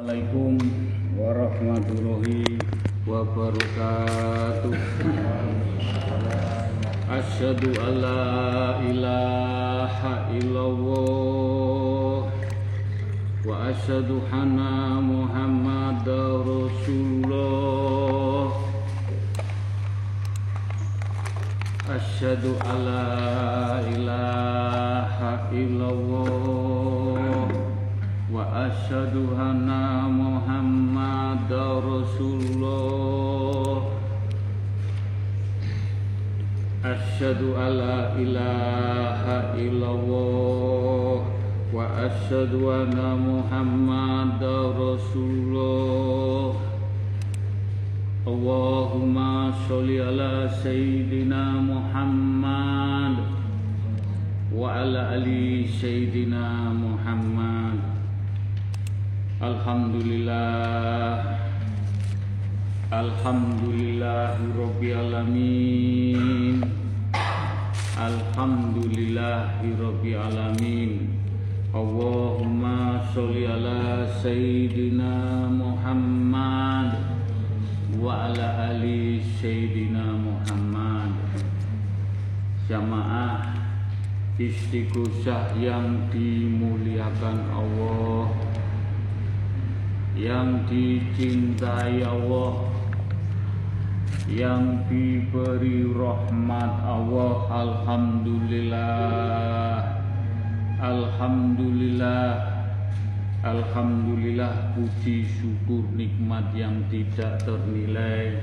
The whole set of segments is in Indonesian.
Assalamualaikum warahmatullahi wabarakatuh. Asyhadu an la ilaha illallah Wa asyhadu anna muhammadar rasulullah. Asyhadu an la ilaha illallah Wa asyhadu anna muhammadar rasulullah. Asyhadu an la ilaha illallah Wa asyhadu anna muhammadar rasulullah. Allahumma sholli ala sayyidina Muhammad wa ala ali sayyidina Muhammad Alhamdulillah. Alhamdulillahi rabbil alamin. Alhamdulillahi rabbil alamin. Allahumma sholli ala sayyidina Muhammad wa ala ali sayyidina Muhammad. Jamaah istighosah yang dimuliakan Allah yang dicintai Allah yang diberi rahmat Allah Alhamdulillah. Alhamdulillah. Alhamdulillah puji syukur nikmat yang tidak ternilai.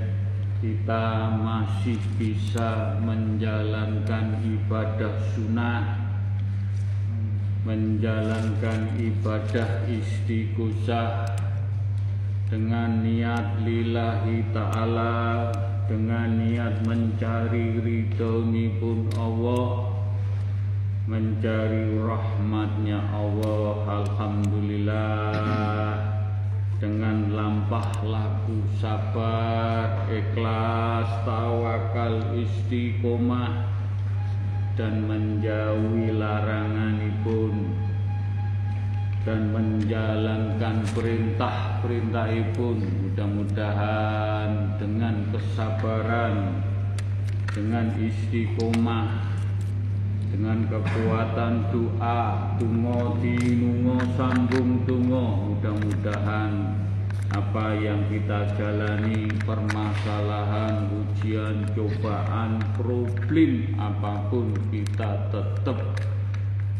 Kita masih bisa menjalankan ibadah sunnah menjalankan ibadah istighosah dengan niat lillahi ta'ala dengan niat mencari ridhoni pun Allah mencari rahmatnya Allah Alhamdulillah. Dengan lampah laku sabar ikhlas tawakal istiqomah dan menjauhi laranganipun dan menjalankan perintah-perintahipun mudah-mudahan dengan kesabaran dengan istiqomah dengan kekuatan doa tungo tinungo sambung tungo mudah-mudahan apa yang kita jalani permasalahan ujian cobaan problem apa pun kita tetap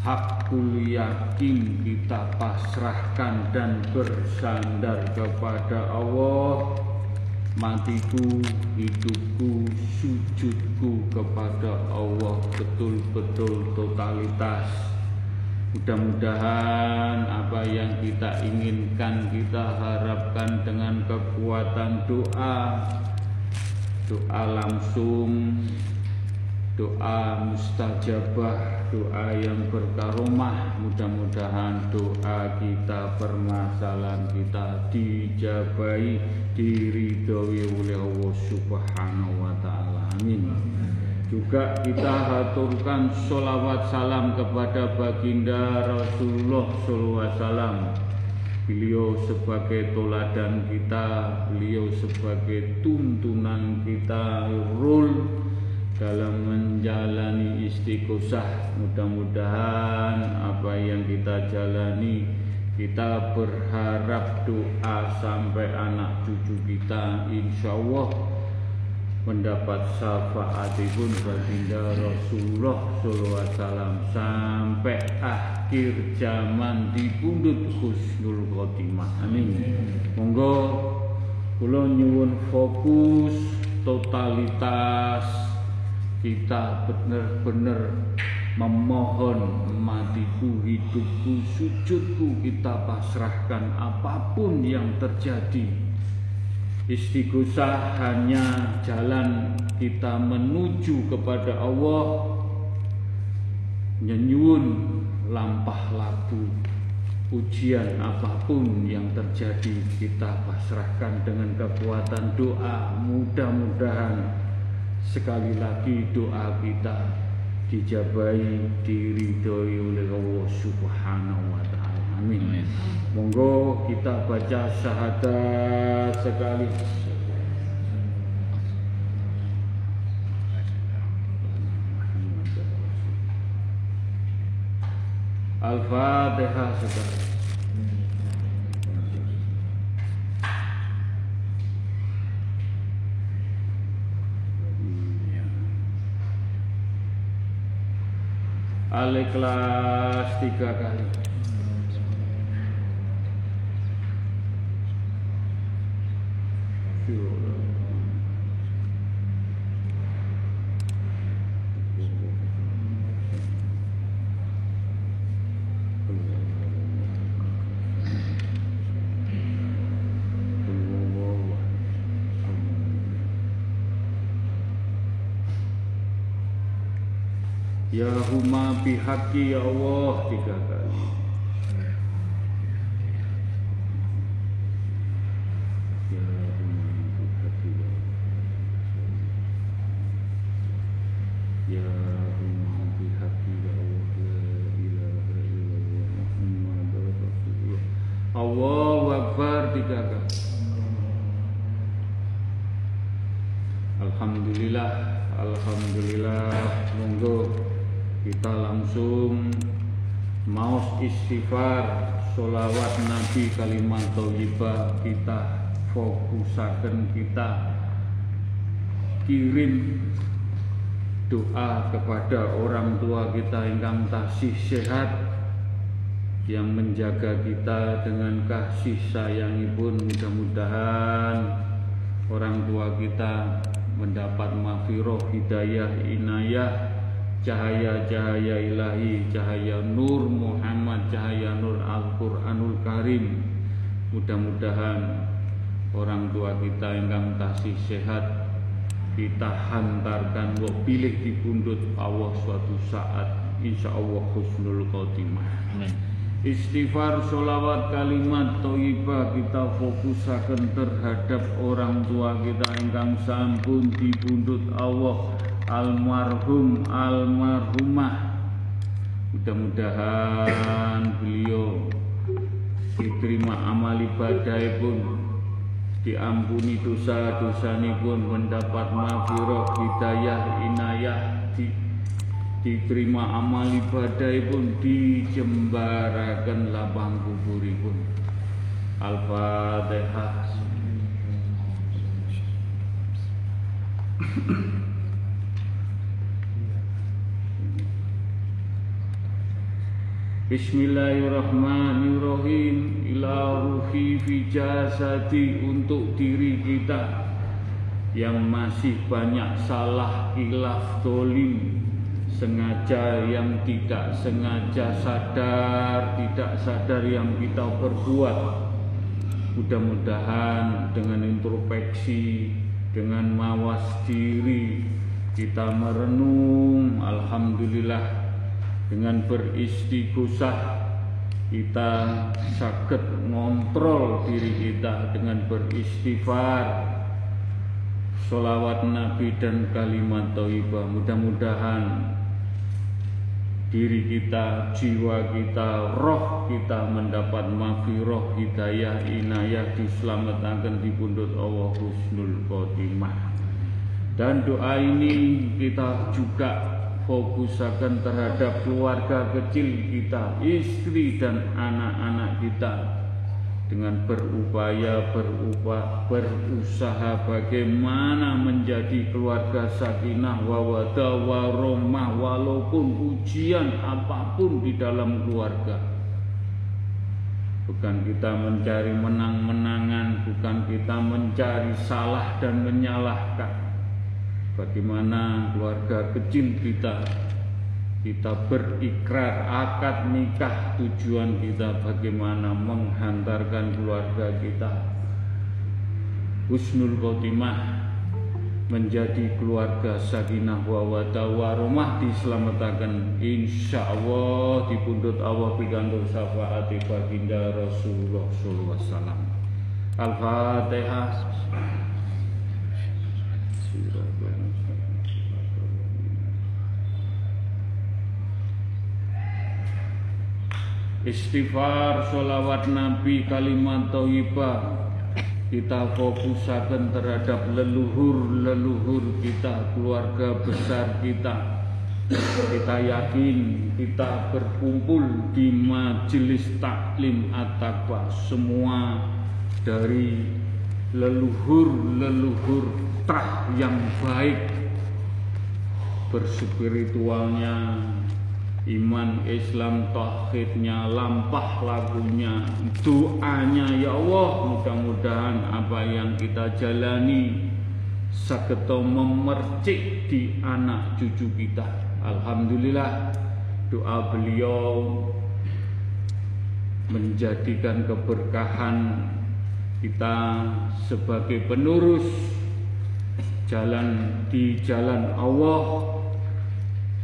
hakul yakin kita pasrahkan dan bersandar kepada Allah. Matiku hidupku sujudku kepada Allah betul-betul totalitas. Mudah-mudahan apa yang kita inginkan kita harapkan dengan kekuatan doa. Doa langsung doa mustajabah doa yang berkaromah. Mudah-mudahan doa kita permasalahan kita dijabai diridhoi oleh Allah Subhanahu wa taala. Amin. Juga kita haturkan sholawat salam kepada baginda Rasulullah SAW Beliau sebagai toladan kita, beliau sebagai tuntunan kita, rule dalam menjalani istiqosah. Mudah-mudahan apa yang kita jalani kita berharap doa sampai anak cucu kita insya Allah mendapat syafaatipun baginda Rasulullah SAW sampai akhir zaman di pundut husnul khotimah. Amin. Monggo kula nyuwun fokus totalitas kita benar-benar memohon matiku, hidupku, sujudku kita pasrahkan apa pun yang terjadi. Istighosah hanya jalan kita menuju kepada Allah nyenyun lampah labu ujian apa pun yang terjadi kita pasrahkan dengan kekuatan doa mudah-mudahan sekali lagi doa kita dijabai diridhoi oleh Allah Subhanahu wa taala. Amin. Monggo kita baca syahadat sekali. Al-Fatihah sekali. Al-Ikhlas tiga kali. Huma bihaqi ya Allah tiga kali. Ya huma bihaqi ya Allah. Ya huma bihaqi ya Allah la ilaha illallah Muhammadur Rasulullah. Allahu Akbar tiga kali. Alhamdulillah, Alhamdulillah, monggo kita langsung maus istighfar solawat Nabi kalimat thayyibah kita fokusaken kita kirim doa kepada orang tua kita ingkang tasih sehat yang menjaga kita dengan kasih sayangipun mudah-mudahan orang tua kita mendapat mafiroh hidayah inayah cahaya-cahaya ilahi cahaya nur Muhammad cahaya nur Al-Quranul Karim mudah-mudahan orang tua kita yang kasih sehat kita hantarkan wa pilih di pundut Allah suatu saat insya Allah husnul khotimah. Istighfar, sholawat, kalimat, toibah kita fokusakan terhadap orang tua kita ingkang sampun dibundut Allah almarhum almarhumah. Mudah-mudahan beliau diterima amal ibadah pun diampuni dosa-dosa pun mendapat mafiroh hidayah inayah di diterima amal ibadah pun dijembarakan lapang kuburipun. Al-Fatihah Bismillahirrahmanirrahim. Ila ruhi fi jasadi untuk diri kita Yang masih banyak salah ilaf dolim sengaja yang tidak sengaja sadar tidak sadar yang kita perbuat. Mudah-mudahan dengan introspeksi dengan mawas diri kita merenung. Alhamdulillah dengan beristighosah kita sakit ngontrol diri kita dengan beristighfar Salawat Nabi dan kalimat Taibah mudah-mudahan diri kita, jiwa kita, roh kita mendapat mafiroh, hidayah, inayah diselamatkan di pundut Allah Husnul Khotimah. Dan doa ini kita juga fokusakan terhadap keluarga kecil kita, istri dan anak-anak kita. Dengan berupaya berupah berusaha bagaimana menjadi keluarga sakinah wawada waromah walaupun ujian apa pun di dalam keluarga. Bukan kita mencari menang-menangan bukan kita mencari salah dan menyalahkan bagaimana keluarga kecil kita kita berikrar akad nikah tujuan kita bagaimana menghantarkan keluarga kita. Husnul khotimah menjadi keluarga sakinah wa warahmah diselamatkan. Insya Allah dipundut Allah pikantuk syafaat baginda Rasulullah sallallahu alaihi wasallam. Al-Fatihah istighfar sholawat nabi kalimat thayyibah. Kita fokusakan terhadap leluhur-leluhur kita keluarga besar kita. Kita yakin kita berkumpul di majelis taklim at-taqwa. Semua dari leluhur-leluhur trah yang baik berspiritualnya iman Islam tauhidnya lampah lagunya doanya ya Allah mudah-mudahan apa yang kita jalani saketo memercik di anak cucu kita. Alhamdulillah doa beliau menjadikan keberkahan kita sebagai penerus jalan di jalan Allah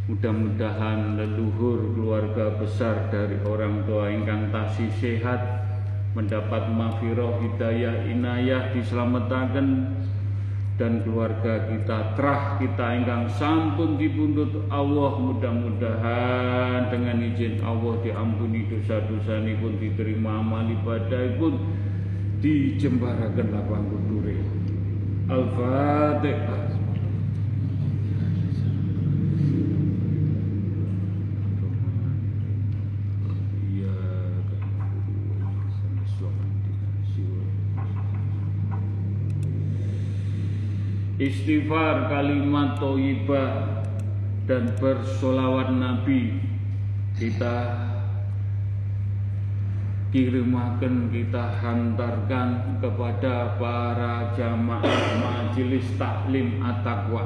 mudah-mudahan leluhur keluarga besar dari orang tua ingkang tasih sehat mendapat mafiroh hidayah inayah diselamatkan dan keluarga kita terah kita ingkang sampun dipundut Allah mudah-mudahan dengan izin Allah diampuni dosa-dosa pun diterima amal ibadah pun dijembarakan lapang kudure Al-Fatihah istighfar kalimat toibah dan bersolawat Nabi. Kita kirimakan kita hantarkan kepada para jamaah majelis taklim at-taqwa.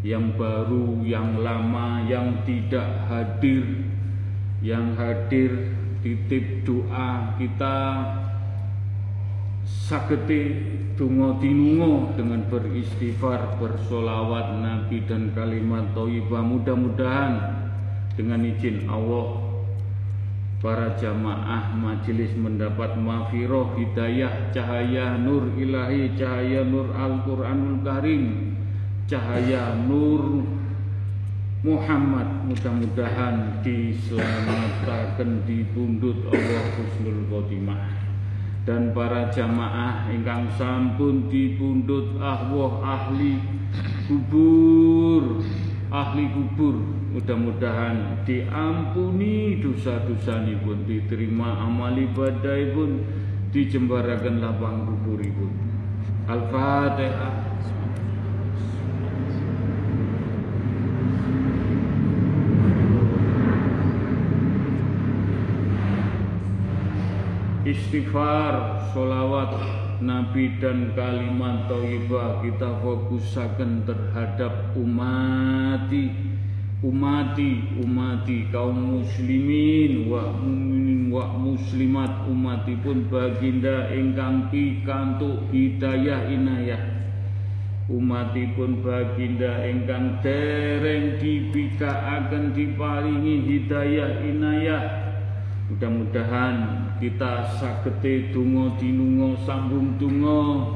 Yang baru, yang lama, yang tidak hadir, yang hadir titip doa kita sagete tungo tinungo dengan beristighfar, bersolawat Nabi dan kalimat thayyibah. Mudah-mudahan dengan izin Allah para jamaah majelis mendapat mafiroh hidayah cahaya nur ilahi cahaya nur Al-Quranul Karim cahaya nur Muhammad. Mudah-mudahan diselamatkan di pundut Allah Husnul Khotimah dan para jamaah ingkang sampun dipundut ahwah ahli kubur ahli kubur Mudah-mudahan diampuni dosa-dosa pun diterima amal ibadah pun dijembarakan lapang kubur pun. Al-Fatihah. Istighfar, solawat, Nabi dan kalimat thayyibah. Kita fokusakan terhadap umati umati umati kaum muslimin wa mukminin wa muslimat umatipun baginda ingkang pikantuk hidayah inayah. Umatipun baginda ingkang dereng dipikaaken diparingi hidayah inayah. Mudah-mudahan kita sagete donga dinunga sambung donga.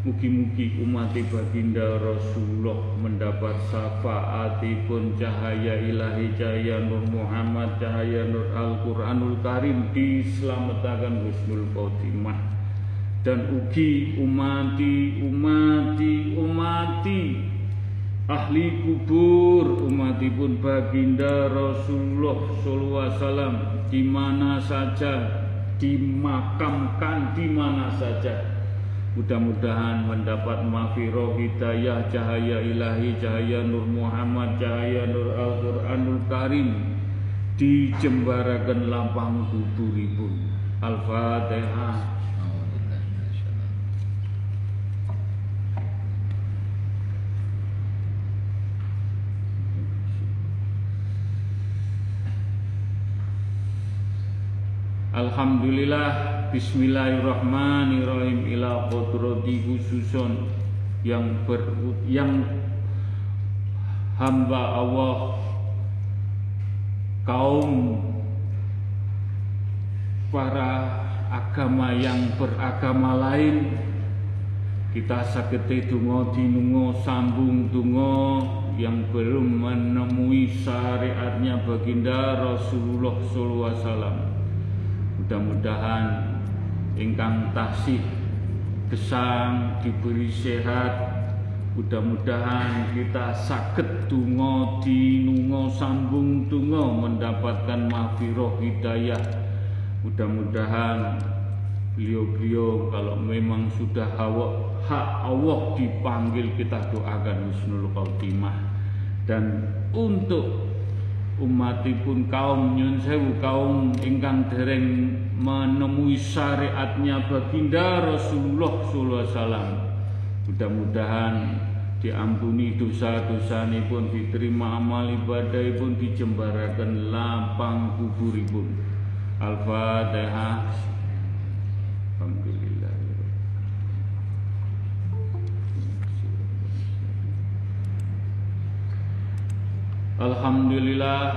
Mugi-mugi umat baginda Rasulullah mendapat syafaatipun cahaya ilahi cahaya Nur Muhammad cahaya Nur Al-Quranul Karim diselamatkan husnul khotimah. Dan ugi umati umati umati ahli kubur umatipun baginda Rasulullah sallallahu alaihi wasallam di mana saja? Dimakamkan di mana saja. Mudah-mudahan mendapat mafiroh hidayah cahaya ilahi cahaya Nur Muhammad cahaya Nur Al-Quranul Karim dijembarakan lapang kuburipun Al-Fatihah Alhamdulillah Bismillahirrahmanirrahim ila kodrati khususun yang ber, yang hamba Allah kaum para agama yang beragama lain kita sagete donga dinunga sambung donga yang belum menemui syariatnya baginda Rasulullah SAW. Mudah-mudahan ingkang tasih gesang diberi sehat Mudah-mudahan kita sakit tungo dinungo sambung tungo mendapatkan mafiroh hidayah. Mudah-mudahan beliau-beliau kalau memang sudah hawa, hak Allah dipanggil kita doakan husnul khotimah dan untuk umatipun kaum nyun sewu kaum ingkang dereng menemui syariatnya baginda Rasulullah sallallahu alaihi wasallam Mudah-mudahan diampuni dosa-dosa pun diterima amal ibadah pun dijembarakan lapang kuburipun. Al-Fatihah. Alhamdulillah. Alhamdulillah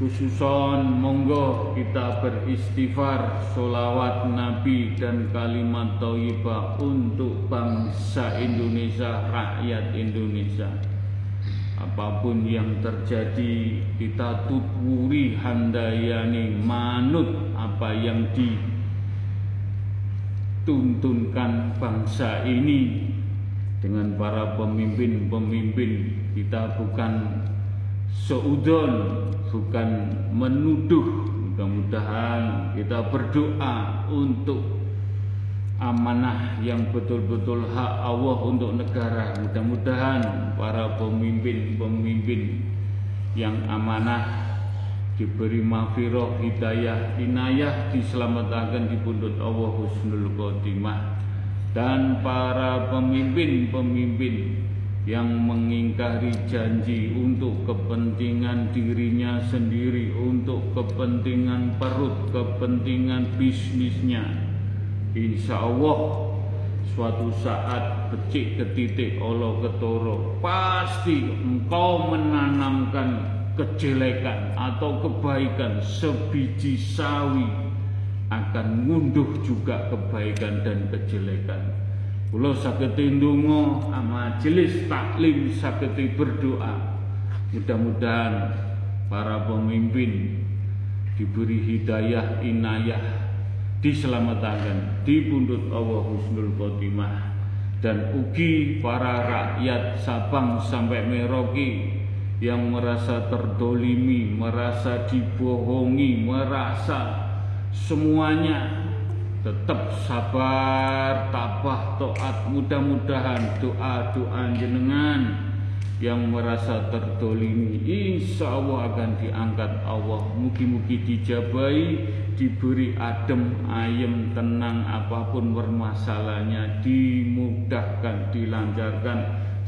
Khususon monggo kita beristighfar Solawat Nabi dan kalimat Taibah Untuk bangsa Indonesia, rakyat Indonesia. Apa pun yang terjadi Kita tuturi handayani manut Apa yang dituntunkan bangsa ini. Dengan para pemimpin-pemimpin Kita bukan seudon bukan menuduh. Mudah-mudahan kita berdoa untuk amanah yang betul-betul hak Allah untuk negara. Mudah-mudahan para pemimpin-pemimpin yang amanah diberi mafiroh hidayah inayah diselamatkan di pundut Allah husnul khotimah. Dan para pemimpin-pemimpin yang mengingkari janji untuk kepentingan dirinya sendiri, untuk kepentingan perut, kepentingan bisnisnya. Insya Allah suatu saat becik ke titik Allah ketoro pasti engkau menanamkan kejelekan atau kebaikan sebiji sawi akan ngunduh juga kebaikan dan kejelekan Kula saged ndonga majelis taklim saged berdoa. Mudah-mudahan para pemimpin diberi hidayah inayah diselamatkan di pundut Allah Husnul Khotimah dan ugi para rakyat Sabang sampai Merauke yang merasa terdolimi, merasa dibohongi, merasa semuanya tetap sabar, tabah, toat, mudah-mudahan doa-doa jenengan yang merasa terdolimi insya Allah akan diangkat Allah. Mugi-mugi dijabai diberi adem ayem tenang apa pun permasalahannya dimudahkan dilancarkan.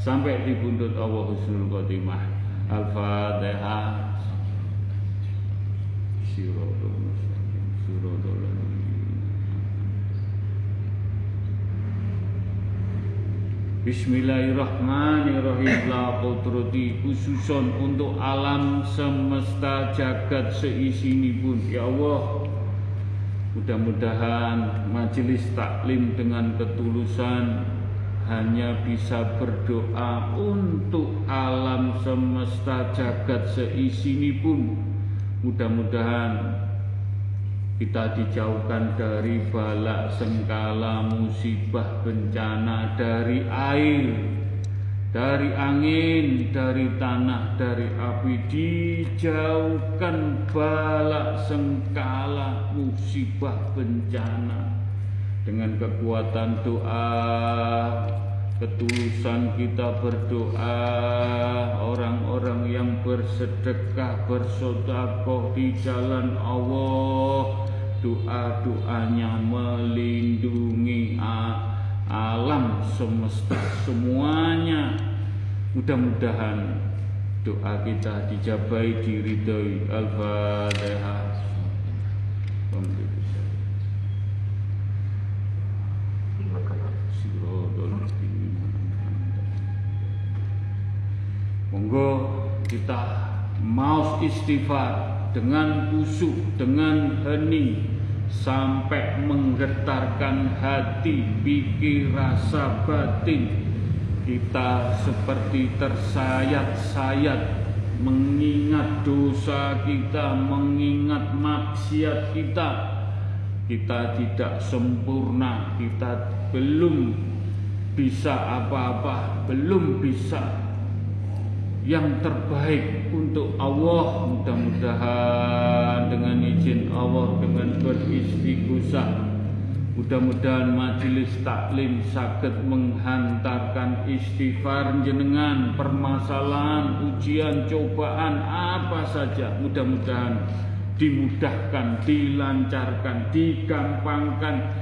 Sampai di buntut Allah husnul khotimah. Al-fatihah Bismillahirrahmanirrahim. La qudrati khususon untuk alam semesta jagat seisi ini pun Ya Allah Mudah-mudahan majelis taklim dengan ketulusan Hanya bisa berdoa untuk alam semesta jagat seisi ini pun Mudah-mudahan kita dijauhkan dari balak sengkala musibah bencana dari air dari angin dari tanah dari api. Dijauhkan balak sengkala musibah bencana dengan kekuatan doa ketulusan kita berdoa orang-orang yang bersedekah bersodakoh di jalan Allah. Doa-doanya melindungi alam semesta semuanya. Mudah-mudahan doa kita dijabai diridhoi. Al-fatihah Monggo kita mau istighfar dengan khusyuk, dengan hening sampai menggetarkan hati, pikir, rasa batin kita seperti tersayat-sayat mengingat dosa kita, mengingat maksiat kita. Kita tidak sempurna, kita belum bisa apa-apa, belum bisa yang terbaik untuk Allah. Mudah-mudahan dengan izin Allah, dengan beristighosah Mudah-mudahan majelis taklim sakit menghantarkan istighfar jenengan, permasalahan, ujian, cobaan apa saja. Mudah-mudahan dimudahkan, dilancarkan, digampangkan.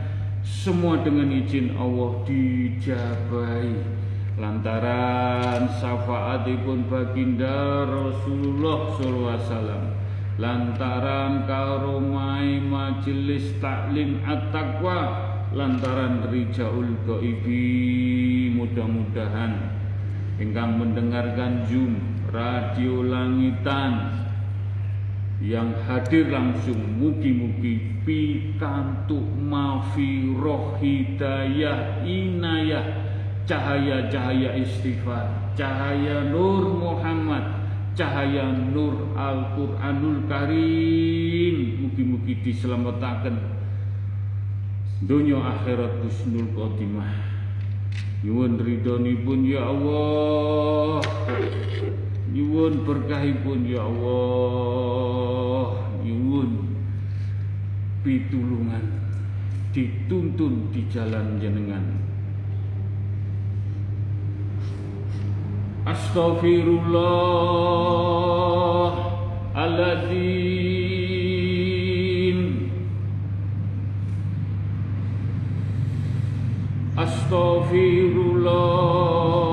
Semua dengan izin Allah dijabai. Lantaran syafaatipun baginda Rasulullah SAW lantaran karomai majelis taklim at-taqwa. Lantaran rijaul goibi mudah-mudahan ingkang mendengarkan Zoom radio langitan yang hadir langsung mugi-mugi pikantuk mafiroh hidayah inayah cahaya-cahaya istighfar. Cahaya nur Muhammad. Cahaya nur Al-Qur'anul Karim. Mugi-mugi diselamatkan. Dunia akhirat husnul khotimah. Nyuwun pun ya Allah. Nyuwun pun ya Allah. Nyuwun pitulungan. Dituntun di jalan jenengan Astaghfirullahaladzim Astaghfirullahaladzim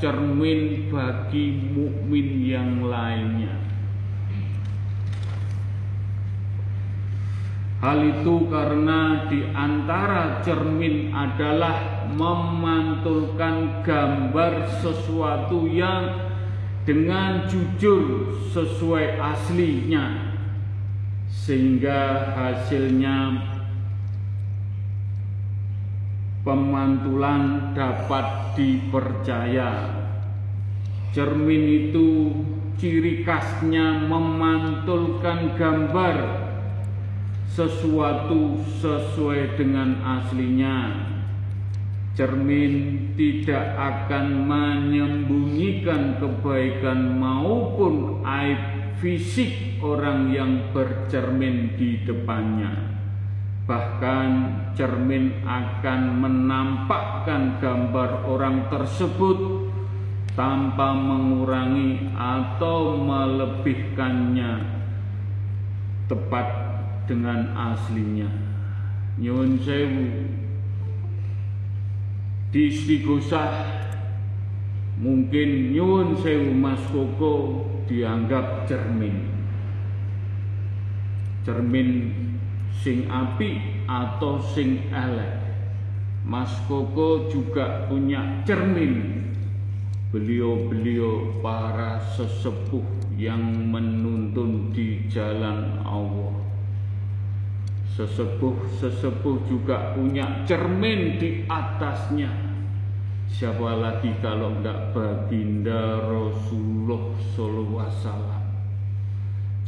cermin bagi mukmin yang lainnya. Hal itu karena di antara cermin adalah memantulkan gambar sesuatu yang dengan jujur sesuai aslinya sehingga hasilnya pemantulan dapat dipercaya. Cermin itu ciri khasnya memantulkan gambar sesuatu sesuai dengan aslinya. Cermin tidak akan menyembunyikan kebaikan maupun aib fisik orang yang bercermin di depannya bahkan cermin akan menampakkan gambar orang tersebut tanpa mengurangi atau melebihkannya tepat dengan aslinya. Nyun sewu. Di istigosah mungkin nyun sewu mas koko dianggap cermin. Cermin sing api atau sing elek. Mas Koko juga punya cermin. Beliau-beliau para sesepuh yang menuntun di jalan Allah. Sesepuh-sesepuh juga punya cermin di atasnya. Siapa lagi kalau enggak baginda Rasulullah Wasallam.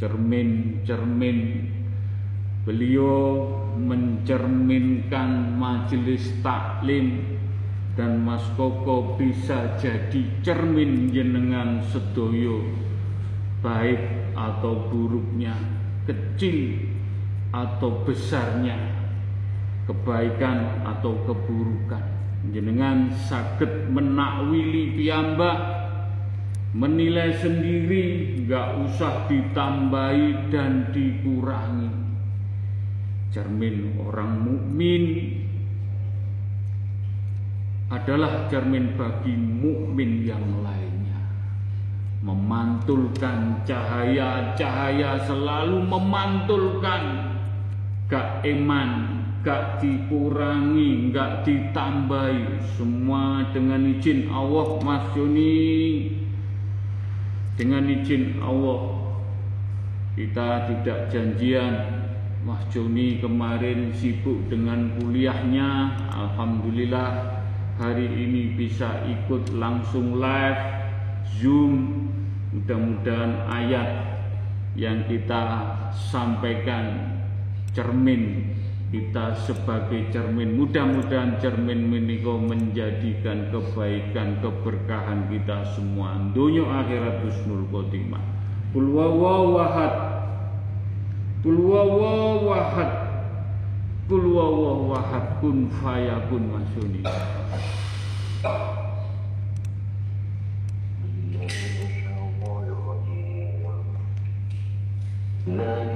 Cermin-cermin Beliau mencerminkan majelis taklim dan Mas Koko bisa jadi cermin jenengan sedoyo baik atau buruknya kecil atau besarnya kebaikan atau keburukan. Jenengan sakit menakwili piyambak menilai sendiri nggak usah ditambahi dan dikurangi cermin orang mukmin adalah cermin bagi mukmin yang lainnya. Memantulkan cahaya-cahaya selalu memantulkan. Gak iman gak dikurangi gak ditambahi. Semua dengan izin Allah Mas Joni dengan izin Allah kita tidak janjian Mas Joni kemarin sibuk dengan kuliahnya. Alhamdulillah hari ini bisa ikut langsung live Zoom. Mudah-mudahan ayat yang kita sampaikan cermin. Kita sebagai cermin. Mudah-mudahan cermin meniko menjadikan kebaikan keberkahan kita semua. Dunia akhirat husnul khotimah. Kul Kul wahad Kul wahad kun fayakun masuni. Bismillahirrahmanirrahim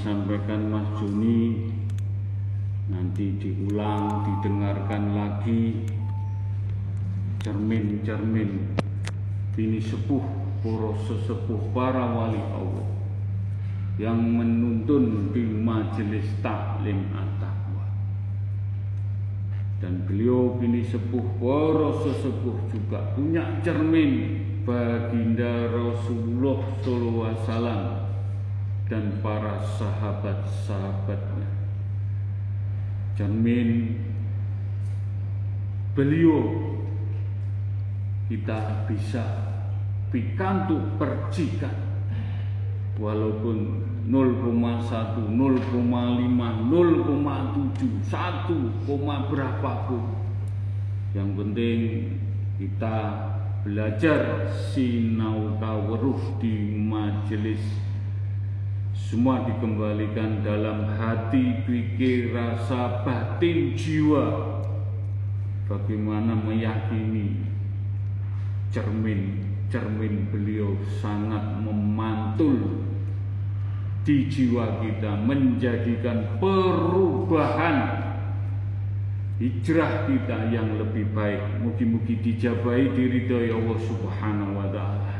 disampaikan Mas Juni nanti diulang, didengarkan lagi. Cermin-cermin ini sepuh, para sesepuh para wali Allah yang menuntun di majelis taklim at-taqwa. Dan beliau bini sepuh para sesepuh juga punya cermin baginda Rasulullah SAW dan para sahabat-sahabatnya. Cermin beliau kita bisa pikantuk percikan. Walaupun 0,1, 0,5, 0,7, 1, berapapun. Yang penting kita belajar sinau tawaruh di majelis semua dikembalikan dalam hati, pikir, rasa, batin, jiwa. Bagaimana meyakini cermin cermin beliau sangat memantul di jiwa kita menjadikan perubahan hijrah kita yang lebih baik. Mugi-mugi dijabai diri dari Allah Subhanahu wa taala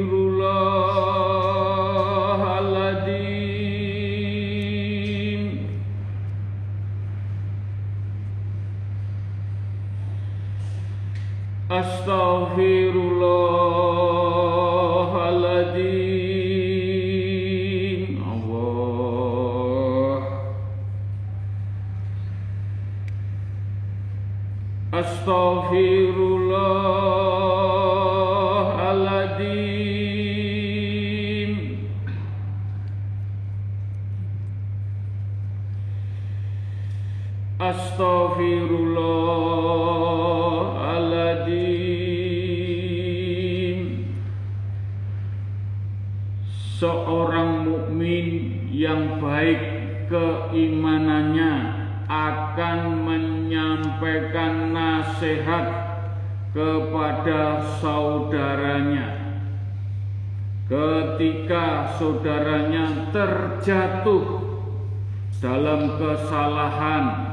kesalahan.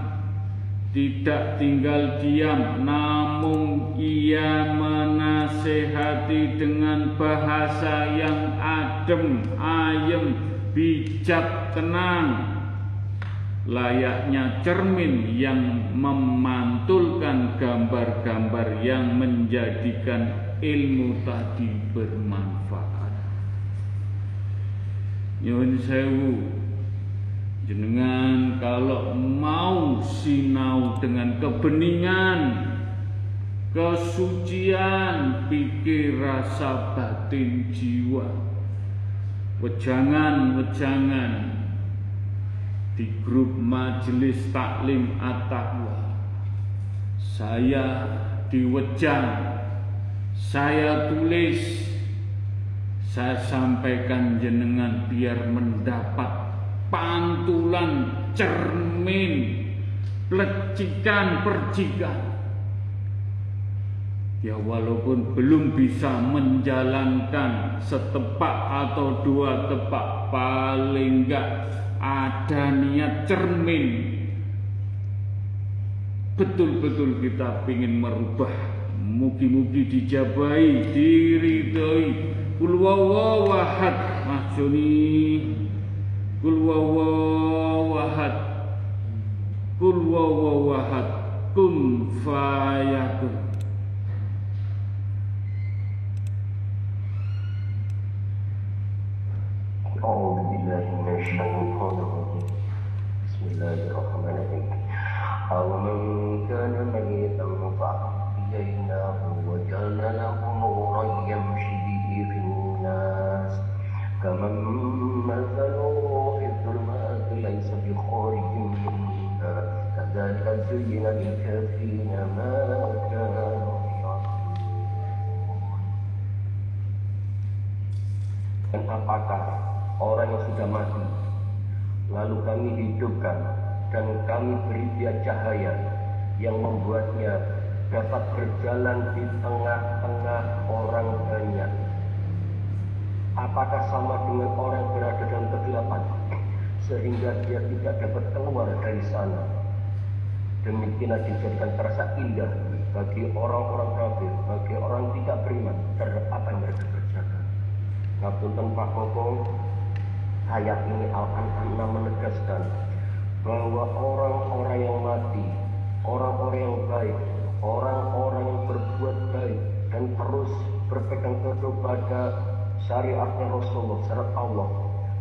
Tidak tinggal diam namun ia menasehati dengan bahasa yang adem ayem bijak tenang. Layaknya cermin yang memantulkan gambar-gambar yang menjadikan ilmu tadi bermanfaat. Nyuwun sewu Jenengan kalau mau sinau dengan kebeningan, kesucian pikir rasa batin jiwa, wejangan-wejangan di grup majelis taklim at-taqwa. Saya diwejang, saya tulis, saya sampaikan jenengan biar mendapat pantulan cermin plecikan percikan. Ya walaupun belum bisa menjalankan setepak atau dua tepak paling enggak ada niat cermin. Betul-betul kita ingin merubah mugi-mugi dijabai diridhoi. Kul wawahad mahjuni Kul wawawahad Kul wawawahad Kun fayakun أعوذ بالله من الشيطان الرجيم. بسم الله الرحمن الرحيم. أومن كان ميتا فأحييناه وجعلنا له نورا يمشي به في الناس. كمن مثله زين للكافرين ما كانوا يعملون Dan apakah orang yang sudah mati lalu kami hidupkan dan kami beri dia cahaya yang membuatnya dapat berjalan di tengah-tengah orang banyak apakah sama dengan orang yang berada dalam kegelapan sehingga dia tidak dapat keluar dari sana Demikianlah dijadikan terasa indah bagi orang-orang kafir bagi orang tidak beriman terhadap apa yang mereka kerjakan. Ngapunten Pak Koko ayat ini Al-An'am menegaskan bahwa orang-orang yang mati orang-orang yang baik orang-orang yang berbuat baik dan terus berpegang teguh pada syariatnya Rasulullah syariat Allah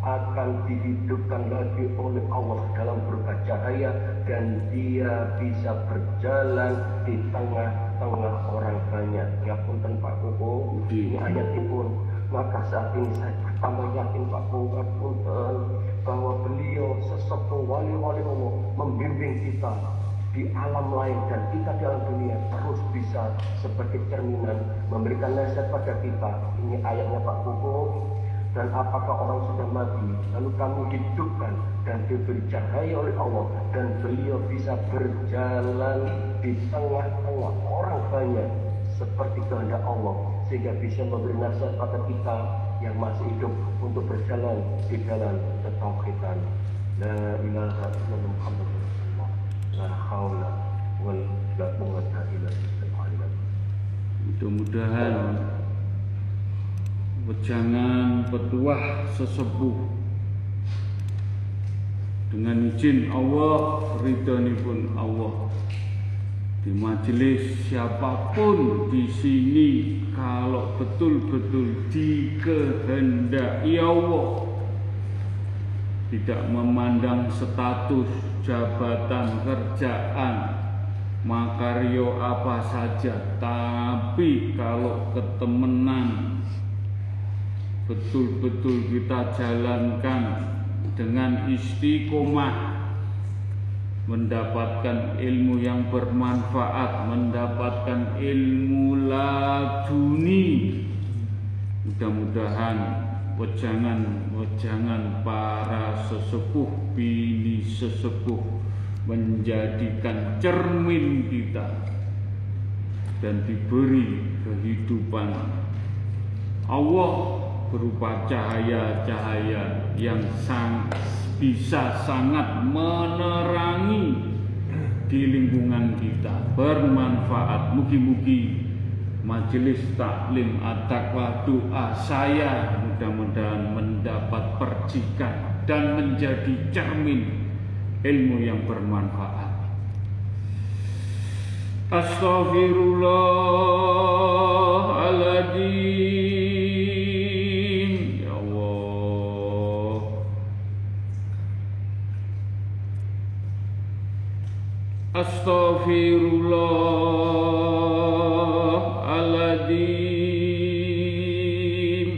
akan dihidupkan lagi oleh Allah dalam berupa cahaya dan dia bisa berjalan di tengah-tengah orang banyak. Ya pun Pak Koko. Ini ayatipun. Maka saat ini saya tambah yakin Pak Koko bahwa beliau sesepuh wali-wali Allah membimbing kita di alam lain dan kita di alam dunia terus bisa seperti cerminan memberikan nasihat pada kita. Ini ayatnya Pak Koko dan apakah orang sudah mati? Lalu kamu hidupkan dan diberi cahaya oleh Allah. Dan beliau bisa berjalan di tengah-tengah orang banyak seperti kehendak Allah. Sehingga bisa memberi nasihat pada kita yang masih hidup untuk berjalan di jalan ketauhidan. La ilaha illallah Muhammad Rasulullah. La haula wala quwwata illa billah. Mudah-mudahan wejangan petuah sesepuh. Dengan izin Allah pun Allah. Di majelis siapa pun di sini kalau betul-betul dikehendaki Allah tidak memandang status jabatan kerjaan makaryo apa saja. Tapi kalau ketemenan betul-betul kita jalankan dengan istiqomah mendapatkan ilmu yang bermanfaat, mendapatkan ilmu laduni. Mudah-mudahan wejangan-wejangan para sesepuh bini sesepuh menjadikan cermin kita dan diberi kehidupan Allah berupa cahaya-cahaya yang sang, bisa sangat menerangi di lingkungan kita. Bermanfaat. Mugi-mugi majelis taklim at-taqwa doa saya mudah-mudahan mendapat percikan dan menjadi cermin ilmu yang bermanfaat. Astaghfirullahaladzim Astaghfirullahaladzim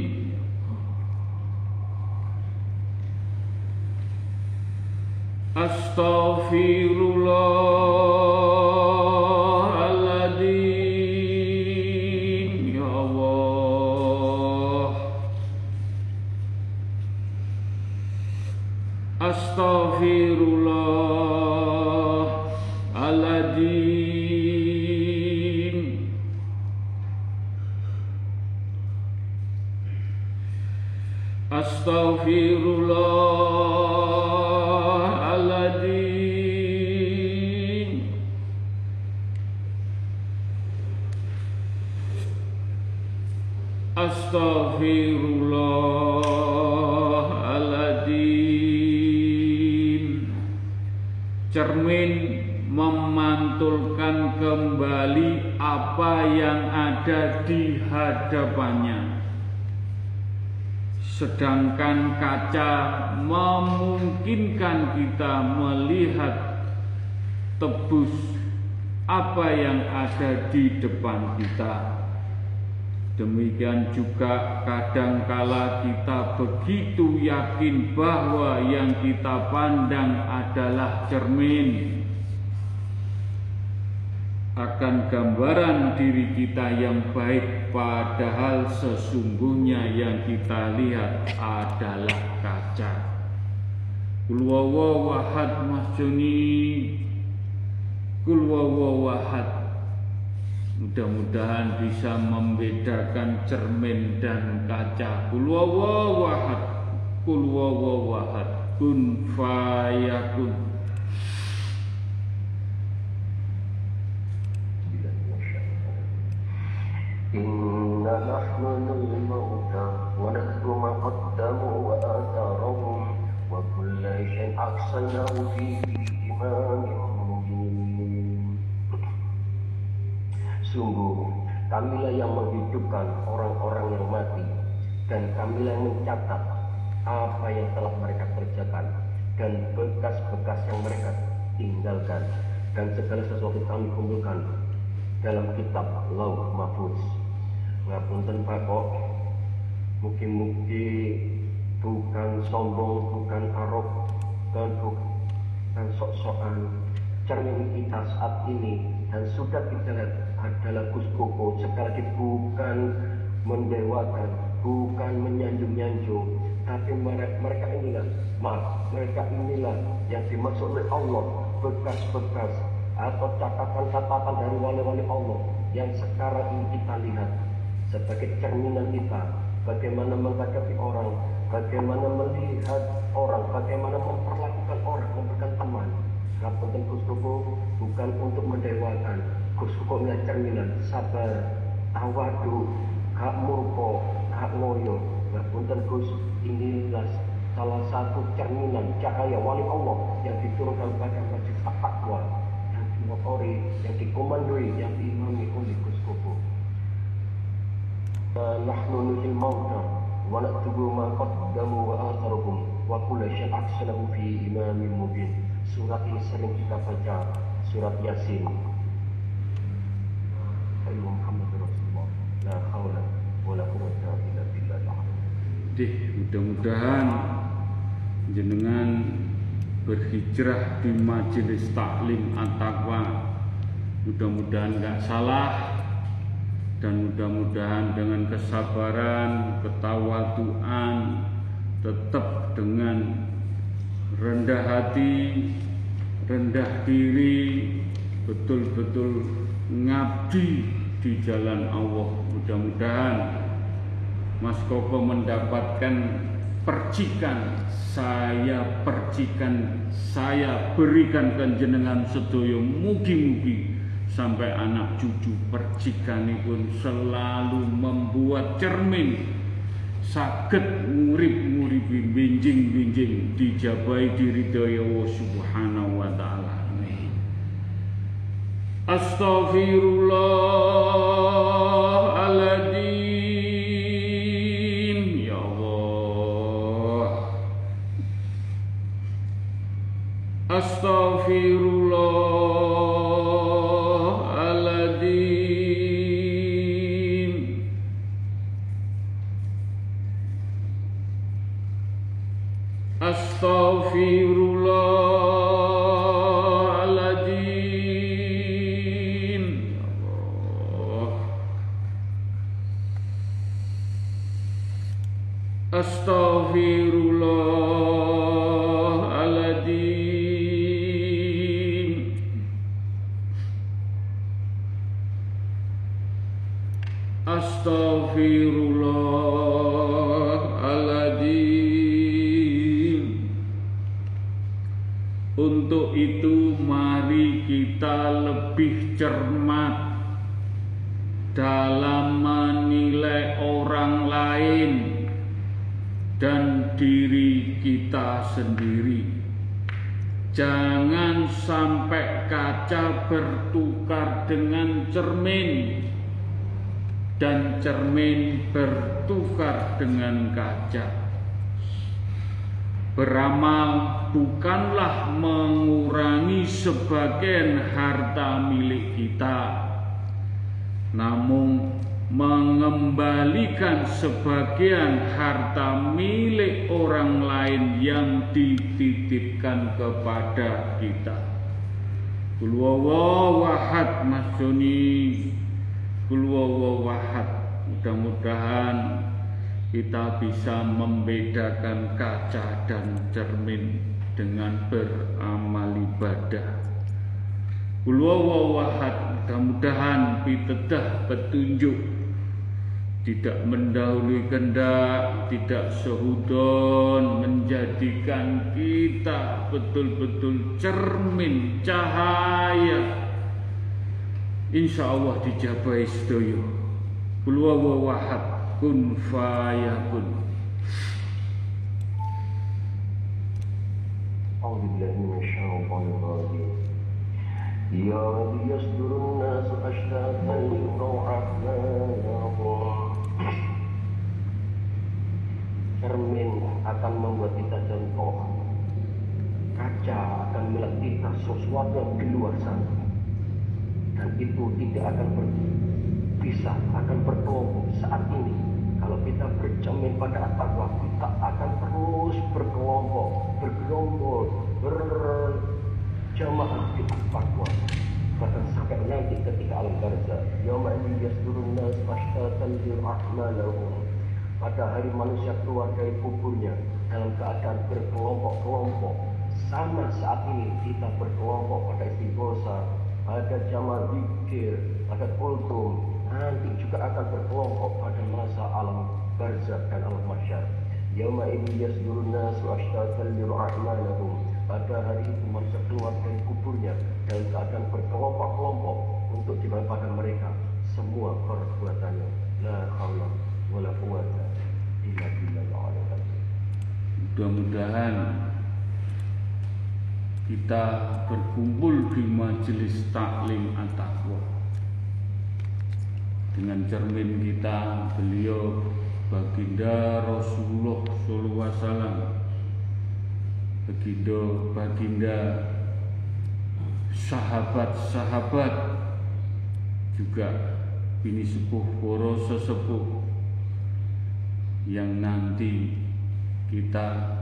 Astaghfirullahaladzim sedangkan kaca memungkinkan kita melihat tebus apa yang ada di depan kita. Demikian juga kadangkala kita begitu yakin bahwa yang kita pandang adalah cermin akan gambaran diri kita yang baik padahal sesungguhnya yang kita lihat adalah kaca. Kulwawa wahad Mas Joni. Kulwawa wahad. Mudah-mudahan bisa membedakan cermin dan kaca. Kulwawa wahad. Kulwawa wahad. Kun fayakun إنا نحن الموتى ونكتب ما قدموا وآثارهم وكل شيء أحصيناه في إمام مبين Sungguh, kamilah yang menghidupkan orang-orang yang mati dan kamilah yang mencatat apa yang telah mereka kerjakan dan bekas-bekas yang mereka tinggalkan dan segala sesuatu kami kumpulkan dalam kitab Lauh Mahfuz. Ngapunten Pak kok? Mugi-mugi bukan sombong, bukan arok, dan bukan sok-sokan. Cermin kita saat ini dan sudah kita lihat adalah Gus Koko. Sekali lagi bukan mendewakan, bukan menyanjung-nyanjung, tapi mereka inilah, maaf, mereka inilah yang dimaksud oleh Allah bekas-bekas atau catatan-catatan dari wali-wali Allah yang sekarang ini kita lihat sebagai cerminan kita bagaimana menghadapi orang, bagaimana melihat orang, bagaimana memperlakukan orang, memberikan teman. Ngapunten Gus bukan untuk mendewakan. Gus Koko cerminan sabar, tawadu, hak murko, hak ngoyo. Ngapunten Gus inilah salah satu cerminan cahaya wali Allah yang diturunkan pada masjid takwa yang dimotori, yang dikomandoi, yang diimami oleh Koko. نحن نحيي الموتى ونكتب ما قدموا وآثارهم وكل شيء أحسنه في إمام مبين Surat ini sering kita baca Surat Yasin Ayo Muhammad Rasulullah La hawla wa la quwata illa billah Dih, mudah-mudahan jenengan berhijrah di majelis taklim at-taqwa mudah-mudahan nggak salah dan mudah-mudahan dengan kesabaran, ketawaduan, tetap dengan rendah hati, rendah diri, betul-betul ngabdi di jalan Allah. Mudah-mudahan Mas Koko mendapatkan percikan, saya percikan, saya berikan ke jenengan sedoyo mugi-mugi sampai anak cucu pun selalu membuat cermin. Sakit ngurip-nguripi binjing-binjing dijabai diri daya subhanahu wa ta'ala. Astaghfirullahaladzim Ya Allah. Astaghfirullah Untuk itu mari kita lebih cermat dalam menilai orang lain dan diri kita sendiri. Jangan sampai kaca bertukar dengan cermin dan cermin bertukar dengan kaca. Beramal bukanlah mengurangi sebagian harta milik kita, namun mengembalikan sebagian harta milik orang lain yang dititipkan kepada kita. Kulwawawahad Mas Joni. Kulwawawahad Mudah-mudahan kita bisa membedakan kaca dan cermin dengan beramal ibadah. Kulwawawahad, mudah-mudahan pitedah petunjuk tidak mendahului kendak, tidak sehudon menjadikan kita betul-betul cermin cahaya. Insya Allah dijabai sedoyo. Kulwawawahad kun fayakun أعوذ بالله من الشيطان الرجيم يا ليصدر الناس أشتاتا ليروا أعمالهم cermin akan membuat kita contoh kaca akan melihat kita sesuatu yang di luar sana dan itu tidak akan berpisah, akan berkelompok saat ini. Kalau kita bercermin pada takwa, kita akan terus berkelompok, bergerombol, berjamaah di takwa. Bahkan sampai nanti ketika alam barza, yawma ini yasdurun nas ashtatan lir'ahmanahum. Pada hari manusia keluar dari kuburnya dalam keadaan berkelompok-kelompok. Sama saat ini kita berkelompok pada istighosa, ada jamaah zikir, ada kultum, nanti juga akan berkelompok pada masa alam barzah dan alam masyar. Yawma ini yasdurun nas ashtatan lir'ahmanahum. Pada hari itu manusia keluar dari kuburnya dalam keadaan berkelompok-kelompok untuk pada mereka semua perbuatannya. La haula wala quwata illa billah Mudah-mudahan kita berkumpul di majelis taklim at-taqwa dengan cermin kita beliau baginda Rasulullah sallallahu alaihi wasallam. Baginda baginda sahabat-sahabat juga ini sepuh poro sesepuh yang nanti kita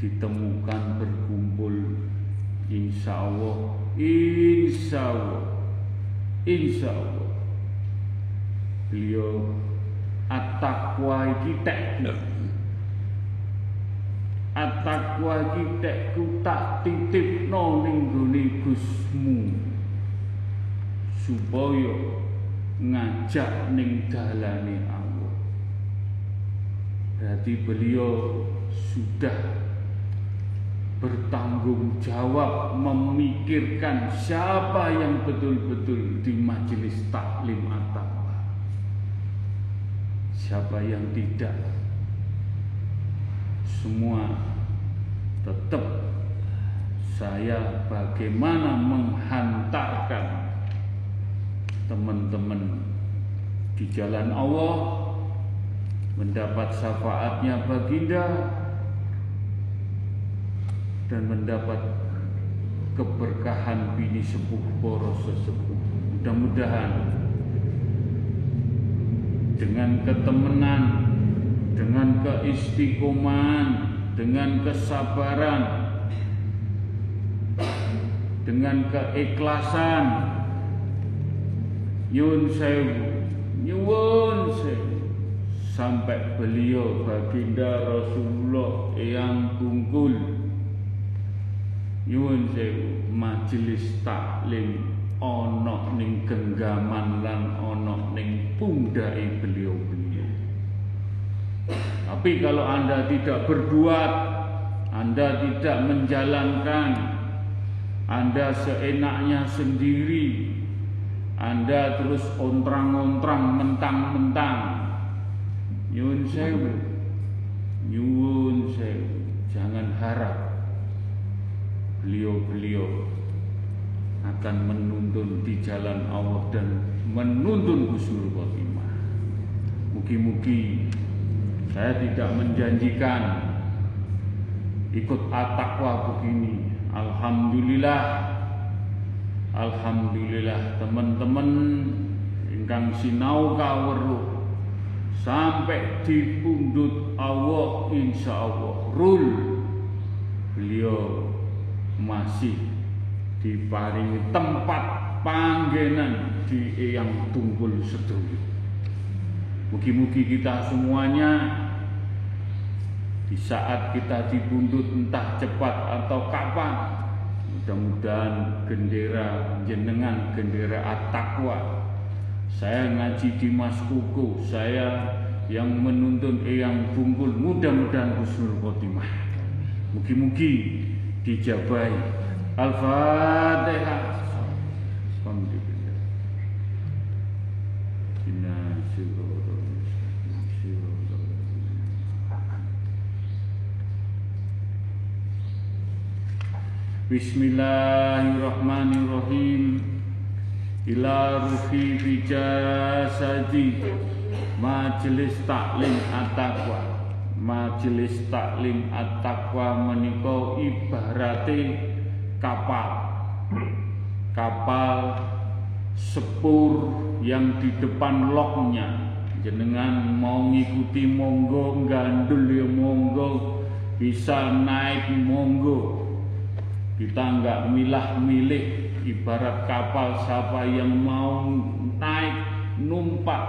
ditemukan berkumpul insya Allah insya Allah insya Allah beliau at-taqwa iki At-taqwa iki tekku tak titipno ning gone Gusmu supaya ngajak ning dalane Allah. Berarti beliau sudah bertanggung jawab memikirkan siapa yang betul-betul di majelis taklim atau siapa yang tidak. Semua tetap saya bagaimana menghantarkan teman-teman di jalan Allah mendapat syafaatnya baginda dan mendapat keberkahan bini sepuh poros sesepuh. Mudah-mudahan dengan ketemenan dengan keistiqomahan, dengan kesabaran, dengan keikhlasan. Yun sewu, nyuwun sewu. Sampai beliau baginda Rasulullah yang tungkul Yun sewu majelis taklim ono ning genggaman lan ono ning pundai beliau-beliau tapi kalau Anda tidak berbuat, Anda tidak menjalankan, Anda seenaknya sendiri, Anda terus ontrang-ontrang, mentang-mentang. Nyun sewu, nyun sewu, jangan harap beliau-beliau akan menuntun di jalan Allah dan menuntun husnul khotimah. Mugi-mugi saya tidak menjanjikan ikut atakwa begini. Alhamdulillah, Alhamdulillah teman-teman ingkang sinau kaweruh sampai di pundut Allah insya Allah rul beliau masih diparingi tempat panggenan di yang tunggul sedulur Mugi-mugi kita semuanya di saat kita dibundut entah cepat atau kapan mudah-mudahan gendera jenengan gendera at-taqwa. Saya ngaji di Mas Kuku saya yang menuntun eyang bungkul mudah-mudahan husnul khotimah. Mugi-mugi dijabai Bismillahirrahmanirrahim. Ila ruhi bijasadi Majelis taklim at-taqwa. Majelis taklim at-taqwa menika ibarate kapal. Kapal sepur yang di depan loknya. Jenengan mau ngikuti monggo gandul ya monggo bisa naik monggo. Kita nggak milah milih ibarat kapal siapa yang mau naik numpak.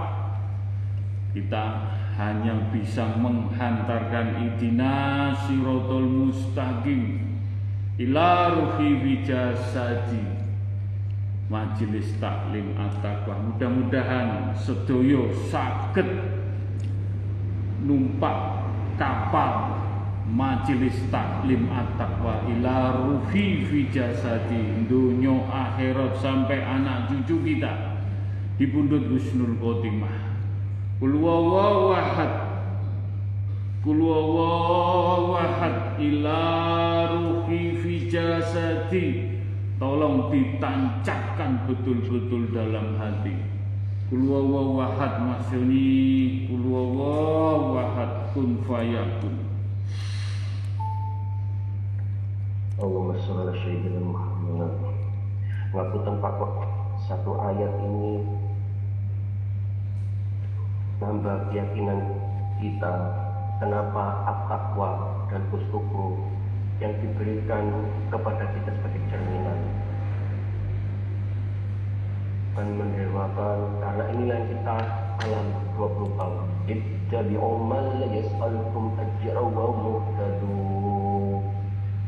Kita hanya bisa menghantarkan idina sirotol mustaqim ila ruhi wijasadi. Majelis taklim at-taqwa. Mudah-mudahan sedoyo sakit numpak kapal majelis taklim at-taqwa. Ila ruhi fi dunyo akhirat sampai anak cucu kita. Di pundut Khotimah. Kul kul wawahad ila ruhi fi jasadi. Tolong ditancapkan betul-betul dalam hati. Kul wawahad maksudnya kul wawahad kun fayakun. Allahumma sholli sayyidina Muhammad. Ngapunten Pak satu ayat ini nambah keyakinan kita kenapa at-taqwa dan kustuku yang diberikan kepada kita sebagai cerminan? Dan mendewakan karena inilah yang kita alami 20 tahun. Ittabi'u man la yas'alukum ajra wa muhtadun.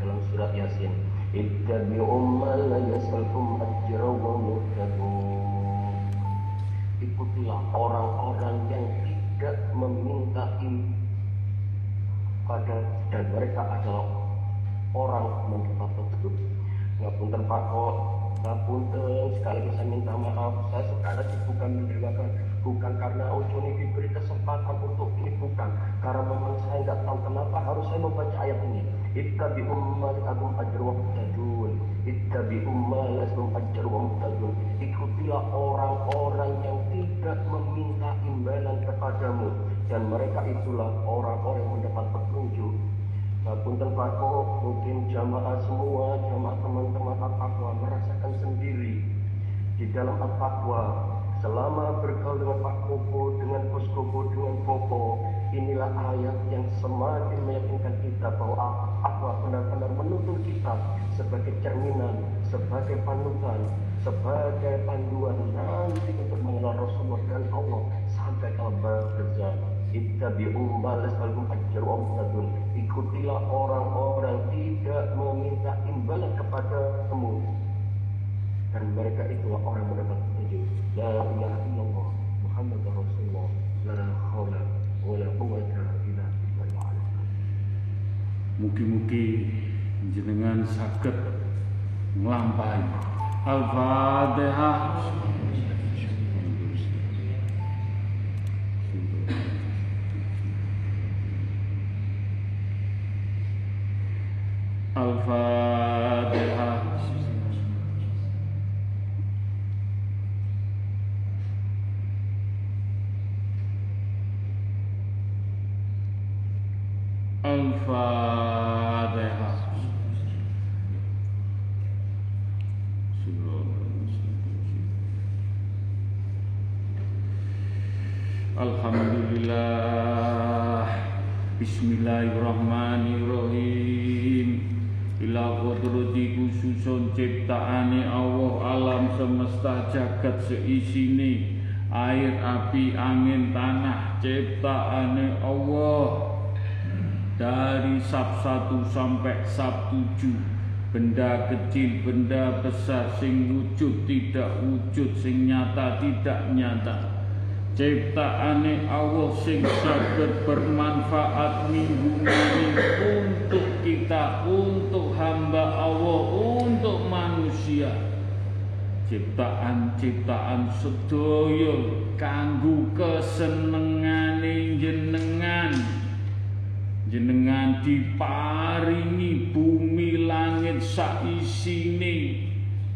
Dalam surat Yasin ittabi'u man la yas'alukum ajra wa muhtadun. Ikutilah orang-orang yang tidak meminta pada dan mereka adalah orang mendapat petunjuk ngapunten Pak kok. Ngapunten sekali saya minta maaf. Saya sekarang bukan mendewakan bukan karena Ojo ini diberi kesempatan untuk ini bukan. Karena memang saya nggak tahu kenapa harus saya membaca ayat ini. Ittabi ummat agum ajr wa muhtadun ittabi ummat lasum ajr wa muhtadun ikutilah orang-orang yang tidak meminta imbalan kepadamu dan mereka itulah orang-orang yang mendapat petunjuk. Nah, punten Pak mungkin jamaah semua, jamaah teman-teman At-Taqwa merasakan sendiri di dalam At-Taqwa selama bergaul dengan Pak Koko, dengan Bos Koko, dengan Popo, inilah ayat yang semakin meyakinkan kita bahwa At-Taqwa benar-benar menuntun kita sebagai cerminan, sebagai panutan, sebagai panduan nanti untuk mengenal Rasulullah dan Allah sampai kalau bekerja ittabi'u ma las'alukum ajru amtadun ikutilah orang-orang tidak meminta imbalan kepada kamu. Dan mereka itulah orang mendapat petunjuk la ilaha illallah Muhammad Rasulullah. La haula wa la quwwata illa billah Mugi-mugi jenengan saged nglampahi Al-Fatihah Al-Fatihah Al-Fatihah Alhamdulillah. Bismillahirrahmanirrahim Ila kodrati khususun ciptaane Allah alam semesta jagat seisini Air, api, angin, tanah ciptaane Allah. Dari sab 1 sampai sab 7 benda kecil benda besar sing wujud tidak wujud sing nyata tidak nyata ciptaane Allah sing saged bermanfaat minggu ini untuk kita untuk hamba Allah untuk manusia. Ciptaan-ciptaan sedaya kanggo kesenengane jenengan jenengan diparingi bumi langit saisine.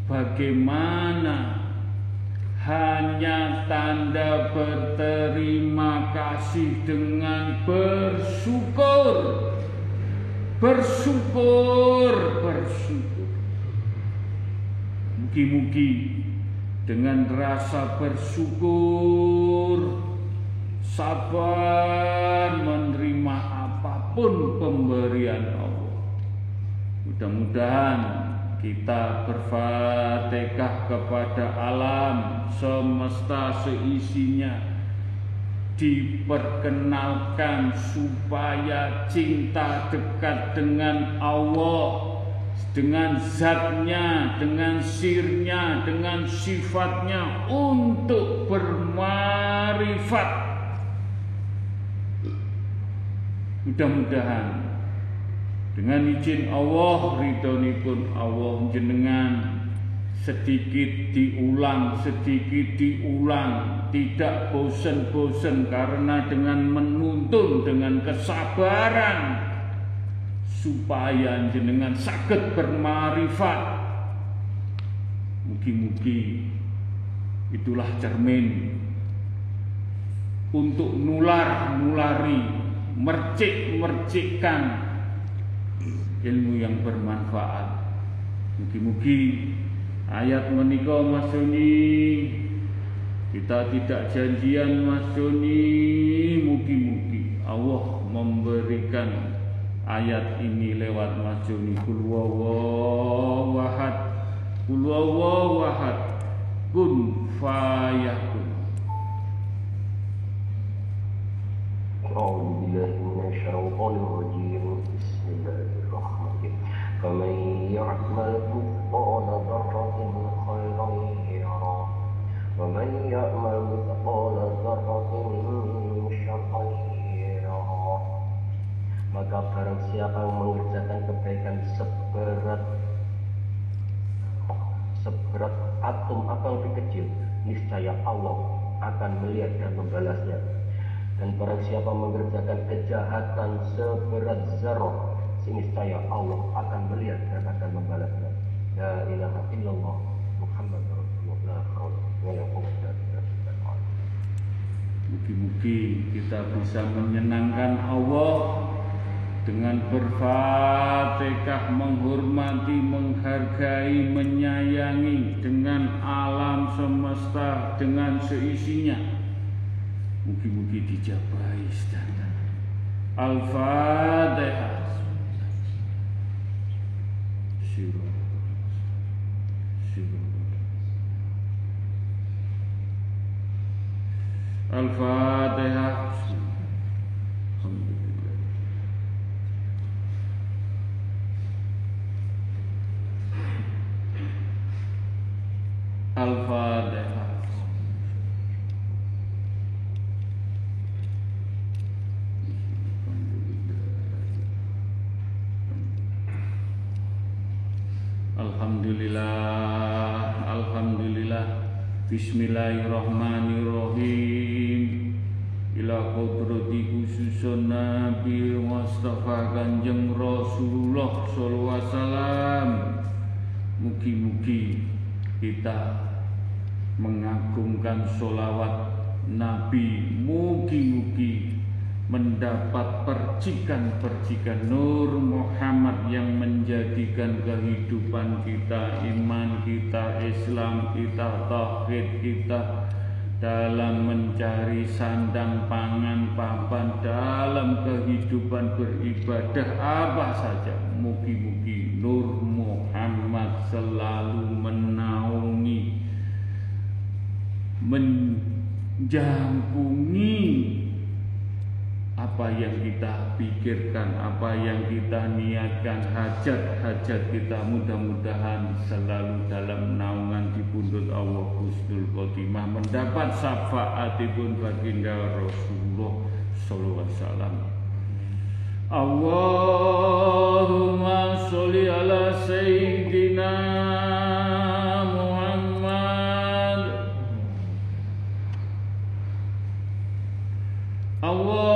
Bagaimana hanya tanda berterima kasih dengan bersyukur bersyukur bersyukur mugi-mugi dengan rasa bersyukur, sabar menerima apa pun pemberian Allah. Mudah-mudahan kita berfatihah kepada alam semesta seisinya diperkenalkan supaya cinta dekat dengan Allah dengan zatnya, dengan sirnya, dengan sifatnya untuk bermarifat. Mudah-mudahan dengan izin Allah pun Allah jenengan. Sedikit diulang, sedikit diulang, tidak bosan-bosan karena dengan menuntun dengan kesabaran. Supaya jenengan sakit bermarifat. Mugi-mugi itulah cermin. Untuk nular nulari mercik mercikkan ilmu yang bermanfaat. Mugi-mugi ayat menikah Mas Joni kita tidak janjian Mas Joni mugi-mugi Allah memberikan ayat ini lewat Mas Joni kul wahad kul wahad kun fayakun أعوذ بالله من الشيطان الرجيم بسم الله فمن يعمل مثقال ذرة خيرا يرى ومن يعمل مثقال ذرة شرا يرى maka barang siapa yang mengerjakan kebaikan seberat seberat atom atau lebih kecil niscaya Allah akan melihat dan membalasnya dan barang siapa mengerjakan kejahatan seberat zarah saya Allah akan melihat dan akan membalasnya. La ilaha illallah Muhammad Rasulullah Mugi-mugi kita bisa menyenangkan Allah dengan berfatihah menghormati, menghargai, menyayangi dengan alam semesta dengan seisinya. Mugi-mugi dijabai sedangkan. Al-Fatihah. Al-Fatihah. Al-Fatihah. Alhamdulillah Alhamdulillah Bismillahirrahmanirrahim Ila kodrati khususun Nabi Mustafa Kanjeng Rasulullah Sallallahu Wasallam Mugi-mugi kita mengagungkan solawat Nabi Mugi-mugi mendapat percikan-percikan Nur Muhammad yang menjadikan kehidupan kita, iman kita, Islam kita, tauhid kita dalam mencari sandang pangan papan dalam kehidupan beribadah apa saja. Mugi-mugi Nur Muhammad selalu menaungi menjangkungi apa yang kita pikirkan, apa yang kita niatkan, hajat-hajat kita mudah-mudahan selalu dalam naungan di pundut Allah Husnul Khotimah mendapat syafaatipun baginda Rasulullah sallallahu alaihi wasallam. Allahumma sholli ala sayyidina Muhammad. Allah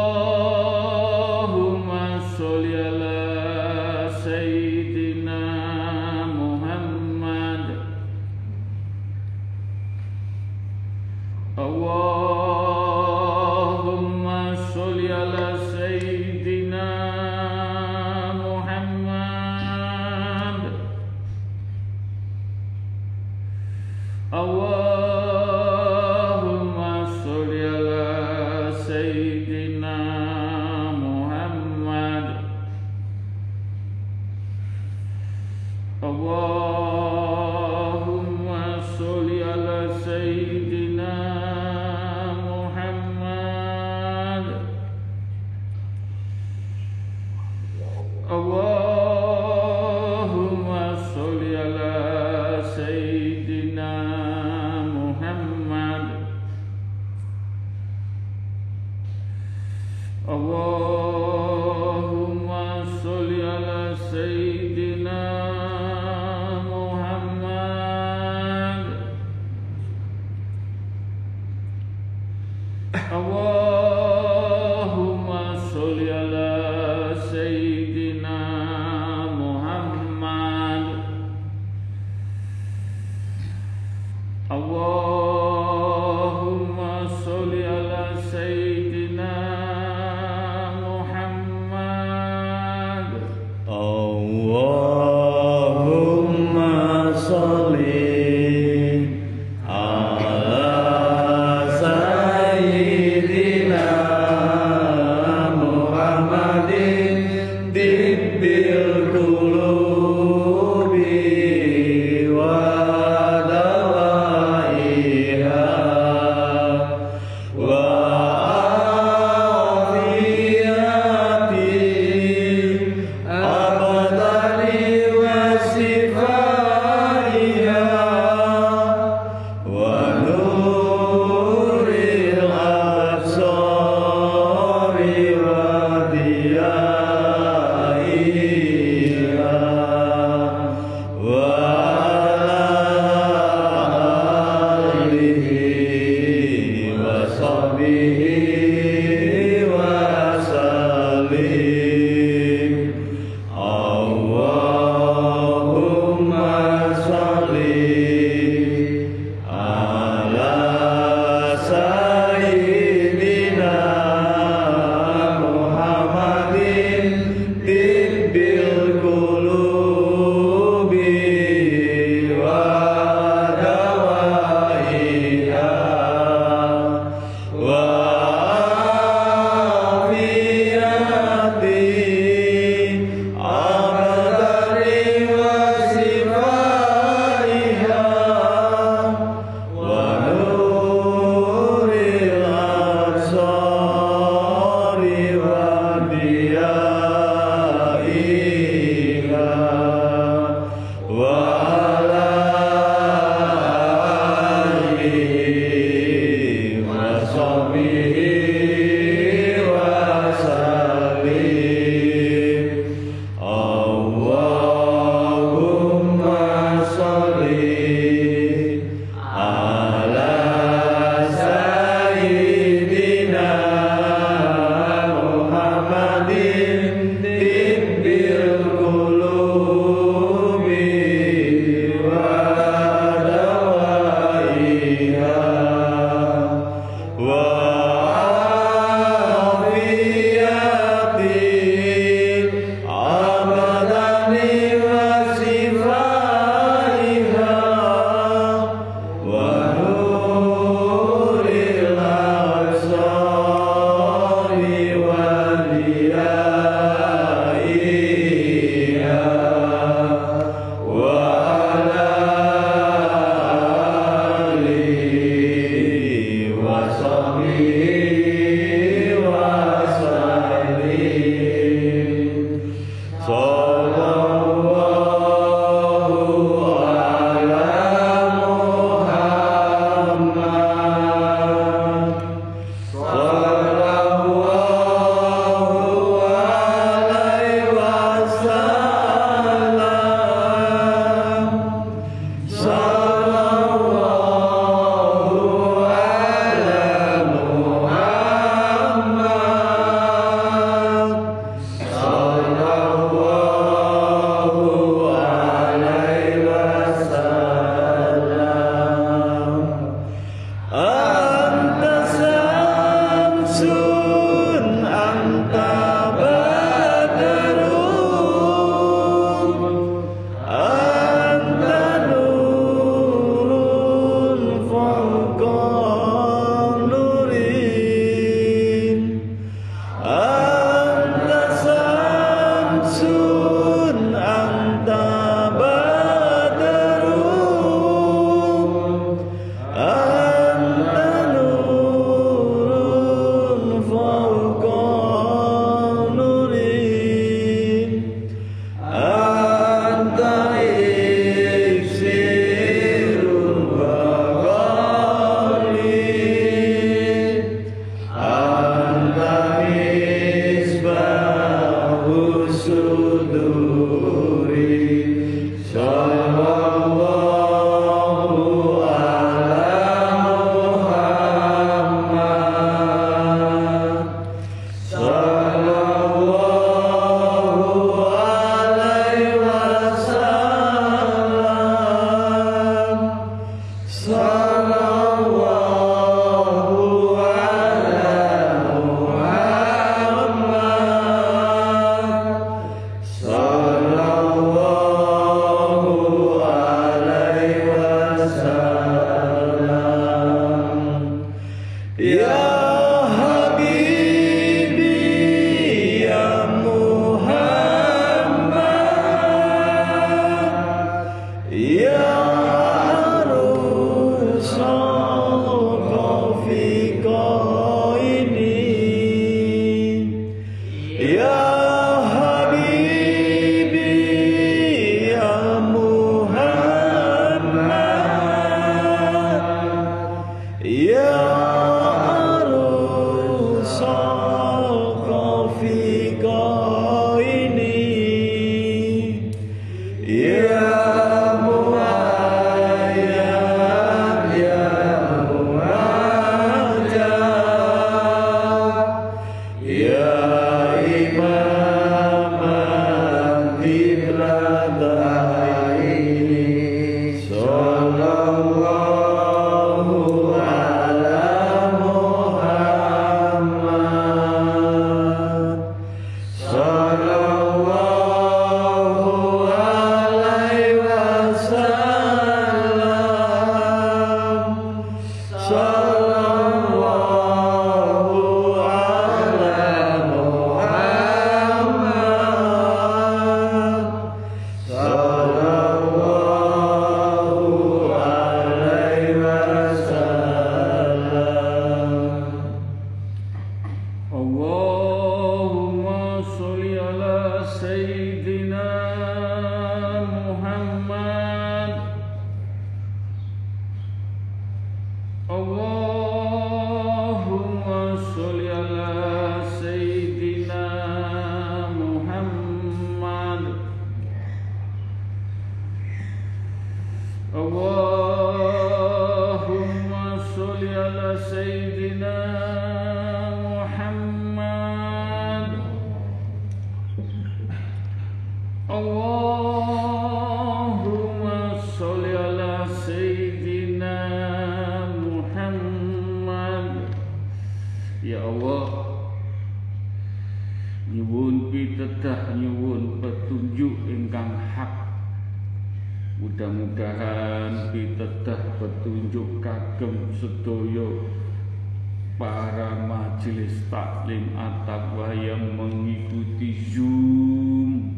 Para majelis taklim at-taqwa yang mengikuti Zoom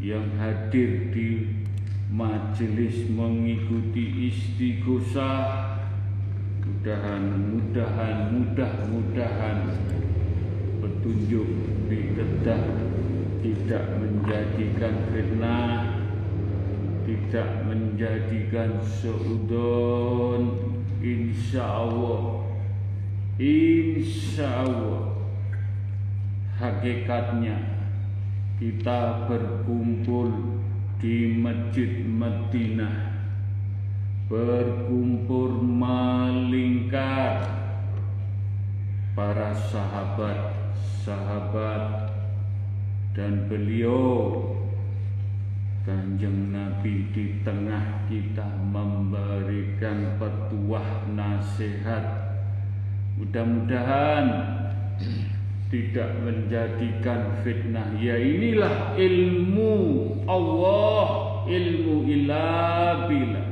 yang hadir di majelis mengikuti istighosah. Mudahan mudahan mudah-mudahan petunjuk di kedah tidak menjadikan fitnah tidak menjadikan seudon. Insya Allah hakikatnya kita berkumpul di Masjid Madinah. Berkumpul melingkar para sahabat-sahabat dan beliau Kanjeng Nabi di tengah kita memberikan petuah nasihat mudah-mudahan tidak menjadikan fitnah. Ya inilah ilmu Allah. Ilmu ilabila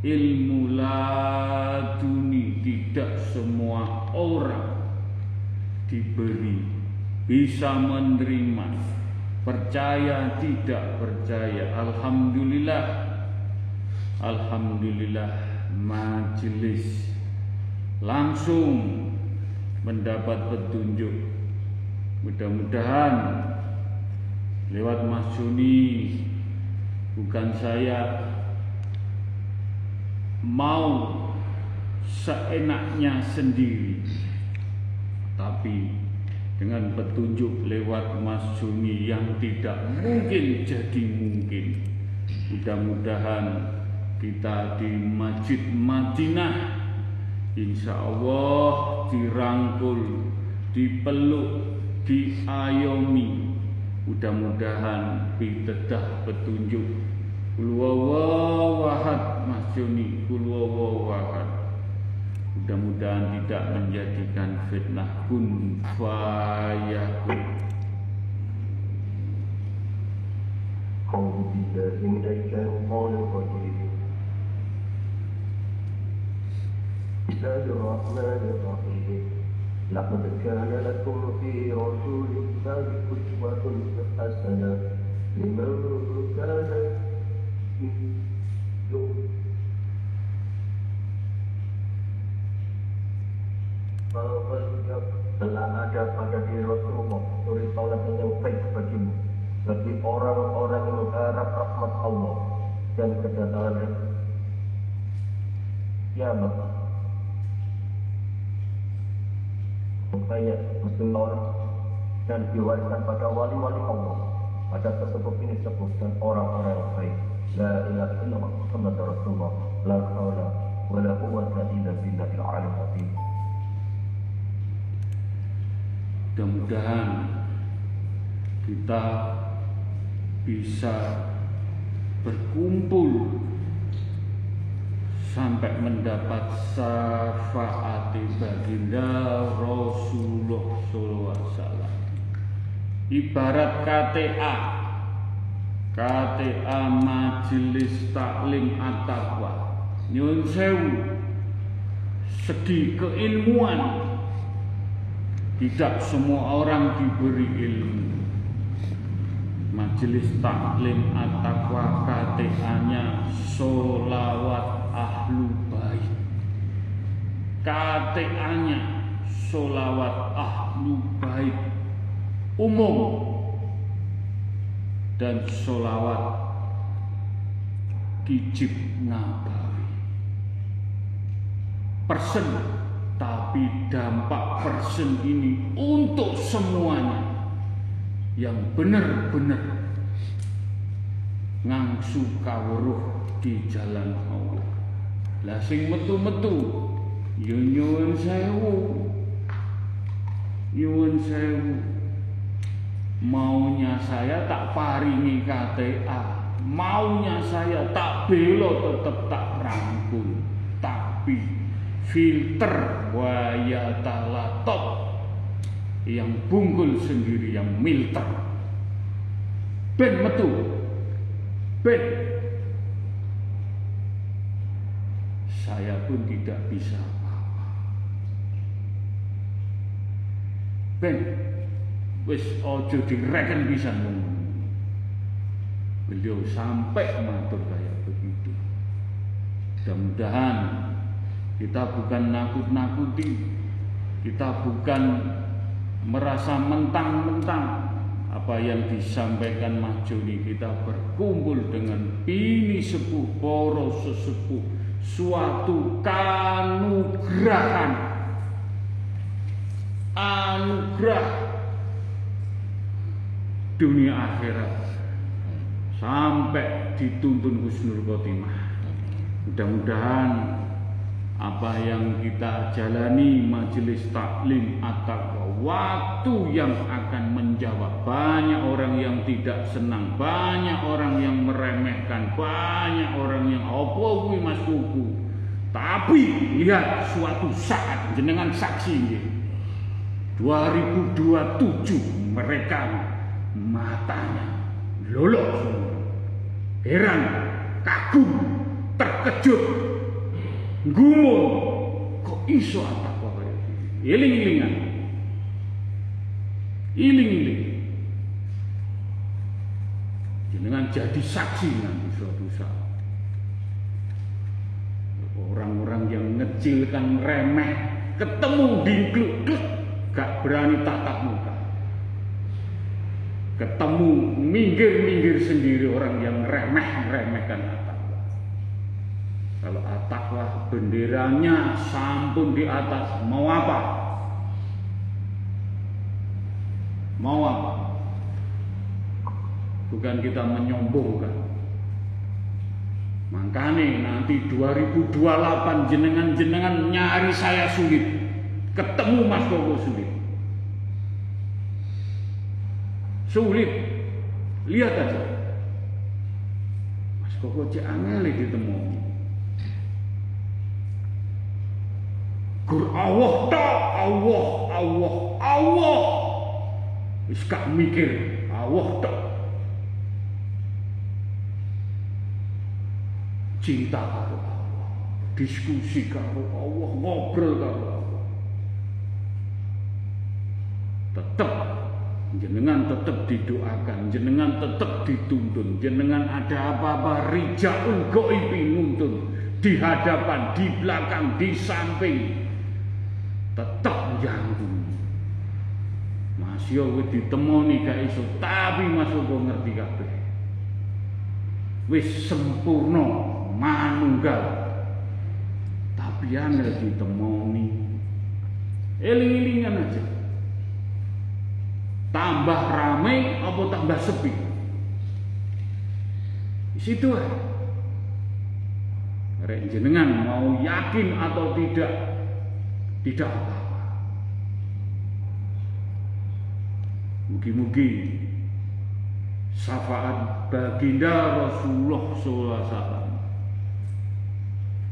ilmu laduni tidak semua orang diberi bisa menerima. Percaya tidak percaya. Alhamdulillah. Alhamdulillah majelis langsung mendapat petunjuk. Mudah-mudahan lewat Mas Juni bukan saya mau seenaknya sendiri tapi dengan petunjuk lewat Mas Juni yang tidak mungkin jadi mungkin mudah-mudahan kita di Masjid Madinah Insya Allah dirangkul, dipeluk, diayomi. Mudah-mudahan bitedah petunjuk. Kulwawawahad Mas Joni, kulwawawahad. Mudah-mudahan tidak menjadikan fitnah kun fayakun. أعوذ بالله من الشيطان الرجيم الله الرحمن الرحيم لقد كان لكم في رسول الله أسوة حسنة لمن كان telah ada pada diri Rasulullah suri tauladan yang baik bagimu bagi orang-orang yang mengharap rahmat Allah dan kedatangan kiamat nenek mesti dan diwariskan pada wali-wali Allah pada tersebut ini sebut dan orang-orang yang baik. La ilaha illallah Muhammad Rasulullah. La haula wa la quwwata illa billahil azim. Mudah-mudahan kita bisa berkumpul sampai mendapat syafaat baginda Rasulullah SAW. Ibarat KTA, KTA Majelis Taklim At-Taqwa. Nyun sewu, segi keilmuan tidak semua orang diberi ilmu Majelis Taklim At-Taqwa KTA-nya solawat ahlu bait KTA-nya solawat ahlu bait umum. Dan solawat kijib nabawi. Persen tapi dampak persen ini untuk semuanya yang benar-benar ngangsu kawruh di jalan Allah lah sing metu-metu yo nyuwun sewu. Nyuwun sewu. Maunya saya tak paringi KTA. Maunya saya tak belo tetap tak rangkul. Tapi filter waya talatot yang bungkul sendiri yang milter ben metu ben saya pun tidak bisa apa-apa. Ben, wis ojo direken bisa. Beliau sampai matur kayak begitu. Mudah-mudahan kita bukan nakut-nakuti, kita bukan merasa mentang-mentang apa yang disampaikan Mas Joni kita berkumpul dengan ini sepuh, poros sesepuh suatu kanugrahan anugerah. Dunia akhirat. Sampai dituntun husnul khotimah. Mudah-mudahan apa yang kita jalani majelis taklim atau waktu yang akan menjawab. Banyak orang yang tidak senang. Banyak orang yang meremehkan. Banyak orang yang opo kuwi Mas Kuku tapi lihat suatu saat jenengan saksi ini 2027 mereka matanya lolos. Heran kagum terkejut gumun. Kok iso apa kok iling-ilingan iling-iling. Dengan jadi saksi nanti suatu saat orang-orang yang ngecilkan remeh ketemu di kluk gak berani tatap muka. Ketemu minggir-minggir sendiri orang yang remeh-remehkan kalau ataklah benderanya sampun di atas, mau apa? Mau apa? Bukan kita menyombongkan. Makanya nanti 2028 jenengan-jenengan nyari saya sulit. Ketemu Mas Koko sulit. Sulit. Lihat aja. Mas Koko cek angel ditemu. Gur Allah tak Allah Allah Allah wis gak mikir. Allah tak cinta karo Allah diskusi karo Allah ngobrol karo Allah. Tetap jenengan tetap didoakan jenengan tetap dituntun jenengan ada apa-apa rijaul goibi nuntun di hadapan di belakang di samping. Tetap jangkung Mas yo ditemoni gak iso tapi Mas kok ngerti kabeh. Wis sempurna manunggal. Tapi angel ditemoni. Eling-elingan aja. Tambah ramai apa tambah sepi? Di situ Rek jenengan mau yakin atau tidak? Tidak apa-apa mugi-mugi syafaat baginda Rasulullah SAW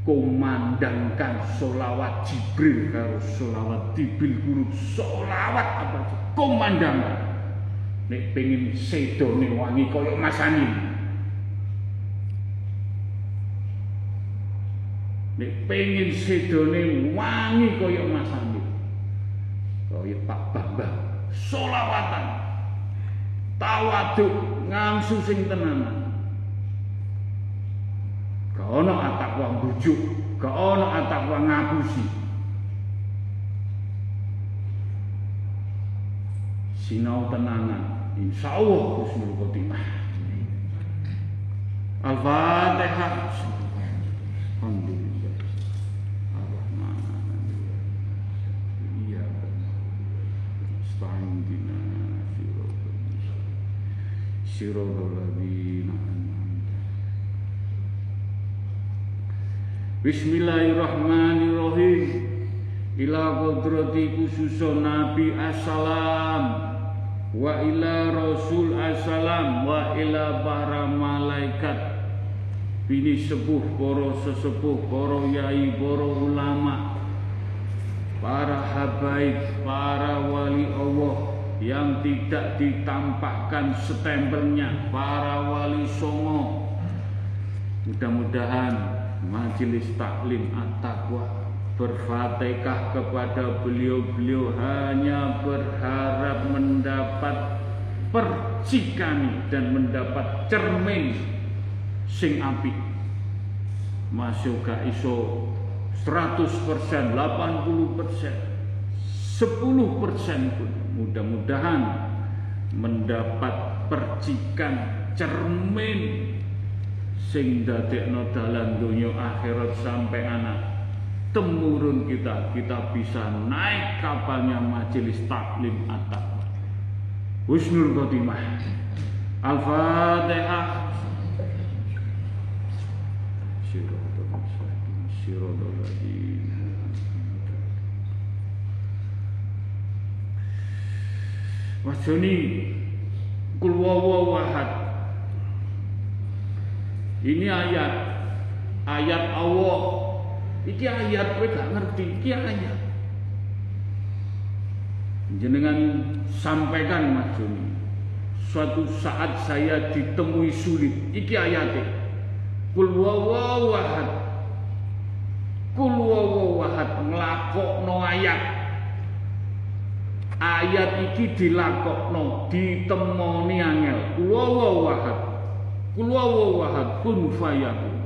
komandangkan solawat Jibril karo solawat Tibil guru solawat apa komandangkan nek pengen sedone wangi koyok masani nek pengen sedone wangi koyok masani koyok Pak Bambang solawatan tawaduk ngangsu sing tenanan Gak ono atakwa bujuk, gak ono atakwa ngapusi. Sinau tenangan, insya Allah husnul khotimah. Al-Fatihah. Alhamdulillah. Siratal ladzina Bismillahirrahmanirrahim. Ila kodrati khususun Nabi Assalam. Wa ila Rasul Assalam. Wa ila para malaikat. Bini sepuh, poro sesepuh, poro yai, poro ulama. Para habaib, para wali Allah Yang tidak ditampakkan stempelnya Para wali songo. Mudah-mudahan Majelis Taklim At-Taqwa berfatihah kepada beliau-beliau hanya berharap mendapat percikan dan mendapat cermin sing api masuk ke iso 100% 80% 10% pun mudah-mudahan mendapat percikan cermin sing dadekno dalan dunia akhirat sampai anak. Temurun kita kita bisa naik kapalnya majelis taklim atap Husnul Khotimah. Al-Fatihah Wajoni kulwawawahad ini ayat. Ayat Allah. Ini ayat kowe gak ngerti. Ini ayat. Jenengan sampaikan Mas Joni. Suatu saat saya ditemui sulit. Iki ayatnya kul wawawahad kul wawawahad nglakokno ayat ayat iki dilakokno ditemoni angel kul wawawahad Kul wawahad kun fayakun.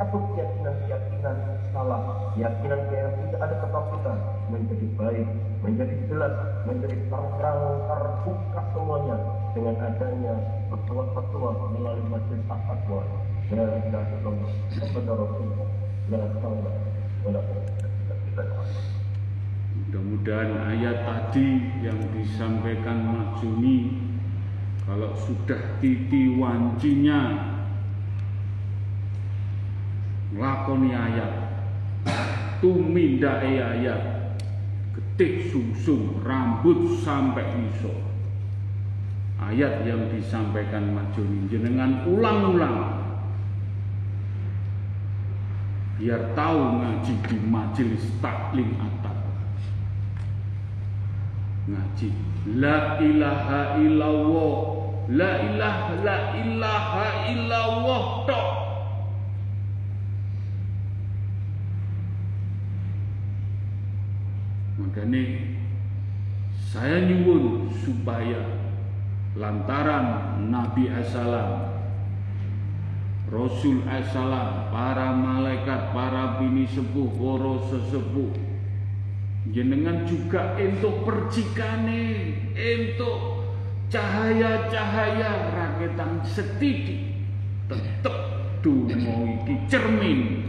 satu keyakinan-keyakinan salah, keyakinan yang tidak ada ketakutan. Menjadi baik, menjadi jelas, menjadi terang terbuka semuanya dengan adanya petua-petua melalui majelis fatwa. Dan tidak terlambat kepada Rasulullah dan Allah kepada Mudah-mudahan ayat tadi yang disampaikan Mas Juni kalau sudah titi wancinya nglakoni ayat. Tumindake ayat. Getik sungsung rambut sampai iso ayat yang disampaikan Mas Juni jenengan ulang-ulang. Biar tahu ngaji di majelis taklim atap ngaji la ilaha illallah la ilaha la ilaha illallah tok makanya saya nyuwun supaya lantaran Nabi Assalam Rasul Assalam para malaikat para bini sepuh para sesepuh jenengan juga untuk percikane untuk cahaya-cahaya raketan setidik tetep dungo iki cermin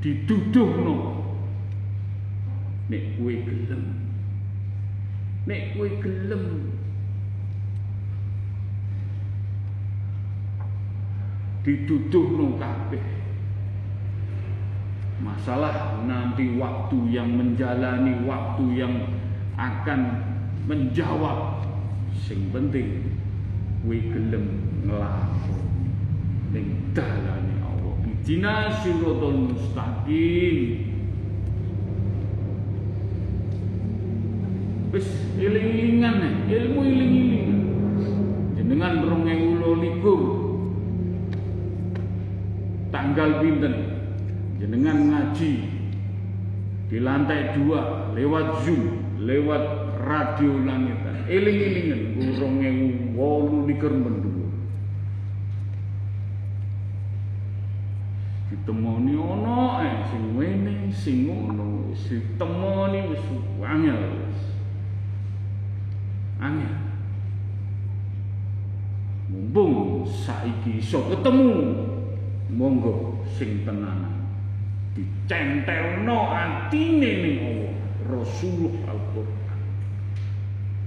diduduhno nek kowe gelem. Nek kowe gelem. Diduduhno kabeh. Masalah nanti waktu yang menjalani waktu yang akan menjawab. Sing penting kowe gelem nglakoni. Ning dalane Allah. Idina siratal mustaqim wis iling-ilingan nih, ilmu iling-ilingan. Jenengan 2021 tanggal pinten? Jenengan ngaji di lantai dua lewat zoom lewat radio langitan eling-elingan urung ewu wolu likur mendulu ditemoni ono eh. Sing wene sing ngono ditemoni wis angel mumpung saiki iso ketemu monggo sing tenanan. Dicentelno atine ning Allah Rasulullah Al-Qur'an.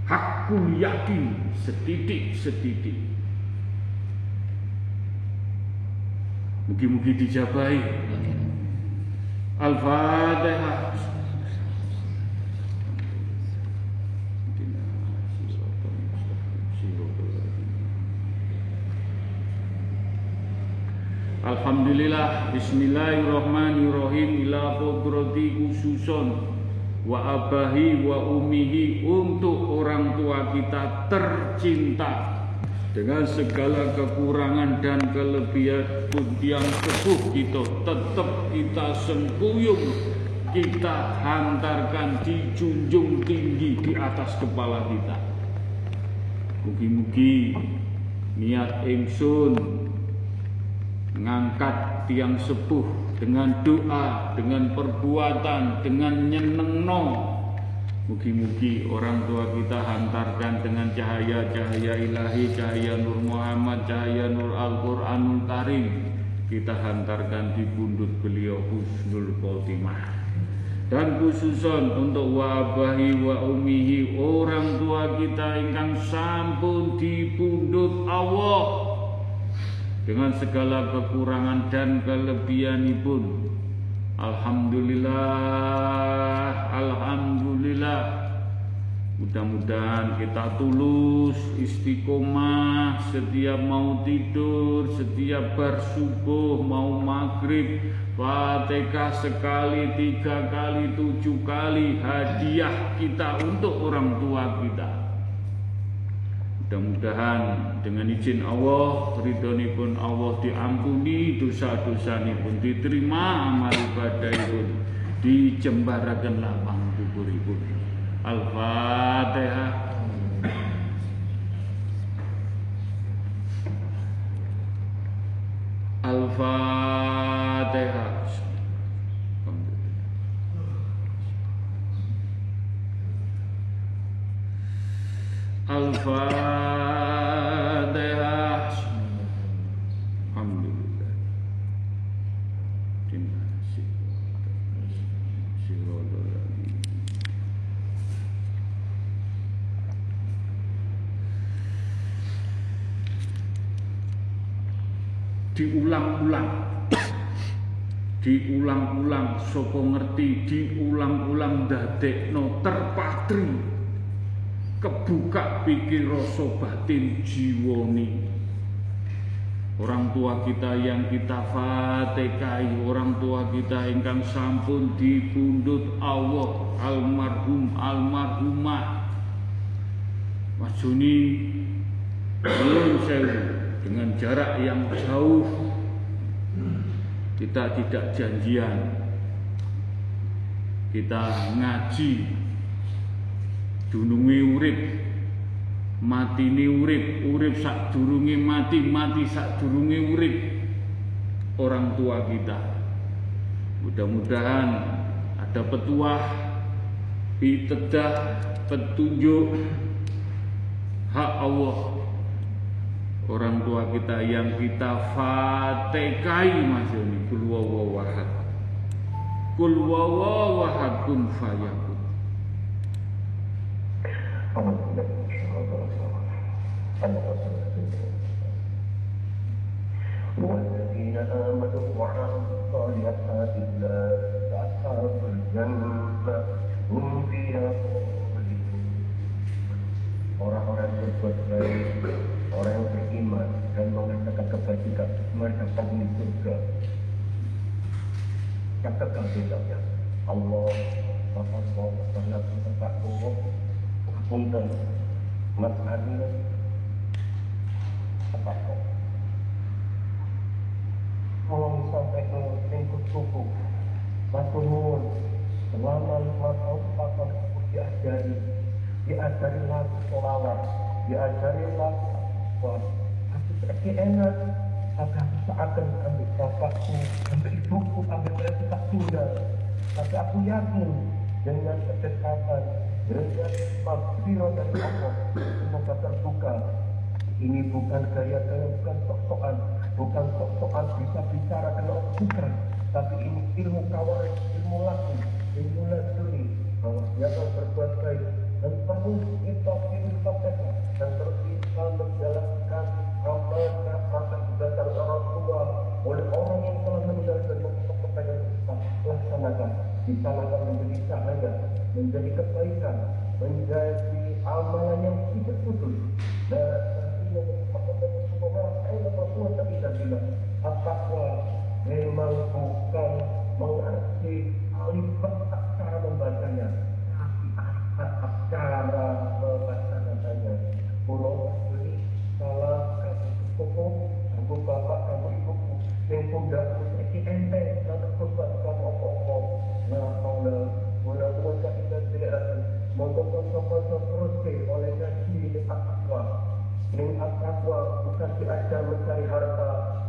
Hakul yakin setitik-setitik. Mugi-mugi dijabai Al-Fatihah Alhamdulillah Bismillahirrahmanirrahim Ila kodrati khususon Wa abahi wa umihi Untuk orang tua kita tercinta Dengan segala kekurangan dan kelebihan pun Yang sepuh kita Tetap kita sengkuyung Kita hantarkan Dijunjung tinggi di atas kepala kita. Mugi-mugi Niat ingsun ngangkat tiang sepuh dengan doa, dengan perbuatan, dengan nyenengno. Mugi-mugi orang tua kita hantarkan dengan cahaya-cahaya ilahi, cahaya Nur Muhammad, cahaya Nur Al-Quranul Karim. Kita hantarkan di bundut beliau Husnul Khotimah. Dan khususon untuk wabahi wa umihi orang tua kita ingkang sampun di pundut Allah dengan segala kekurangan dan kelebihan pun Alhamdulillah Alhamdulillah Mudah-mudahan kita tulus istiqomah setiap mau tidur, setiap bersubuh, mau maghrib, fatihah sekali, tiga kali, tujuh kali hadiah kita untuk orang tua kita. Mudah-mudahan dengan izin Allah, ridhoni pun Allah diampuni, dosa-dosa pun diterima, amal ibadah pun dijembarakan lapang kubur ibu. Al-Fatihah. Al-Fatihah. Al-Fatihah Alhamdulillah. Terima kasih. Diulang-ulang. Diulang-ulang sopo ngerti? Diulang-ulang dadekno terpatri kebuka pikir rasa batin jiwoni orang tua kita yang kita fatihai orang tua kita ingkang sampun dipundhut Allah almarhum almarhumah. Mas Juni belum sewu dengan jarak yang jauh. Kita tidak janjian. Kita ngaji dunungi urip mati ni urip urip sak durungi mati mati sak durungi urip. Orang tua kita. Mudah-mudahan ada petuah pitedah petunjuk. Hak Allah. Orang tua kita yang kita fatekai Mas Yoni. Kul wawahad kul kun والذين آمنوا وعملوا الصالحات أولئك أصحاب الجنة هم فيها Orang-orang berbuat baik orang yang beriman dan mengatakan kebajikan mereka penghuni surga katakan bedanya Allah Bapak Allah Bapak tempat Allah punten Mas Adil apa kok? Tolong sampai ke lingkup suku Matur nuwun. Selama lima tahun Bapak diajari. Diajari lagu sholawat diajari lagu Wah, aku lagi enak. Tapi aku seakan ambil bapakku, ambil ibuku, ambil mereka tak tunggal. Tapi aku yakin dengan kedekatan, dengan maghfirah dari Allah, semoga terbuka. Ini bukan gaya-gaya, bukan sok-sokan, bukan sok-sokan bisa bicara dengan bukan. Tapi ini ilmu kawaris, ilmu laku, ilmu laduni, bahwa akan berbuat baik dan terus kita pilih dan terus kita menjalankan amanah atas dasar orang tua oleh orang yang telah meninggal dan kepada kita laksanakan menjadi cahaya menjadi kebaikan menjadi amalan yang tidak putus dan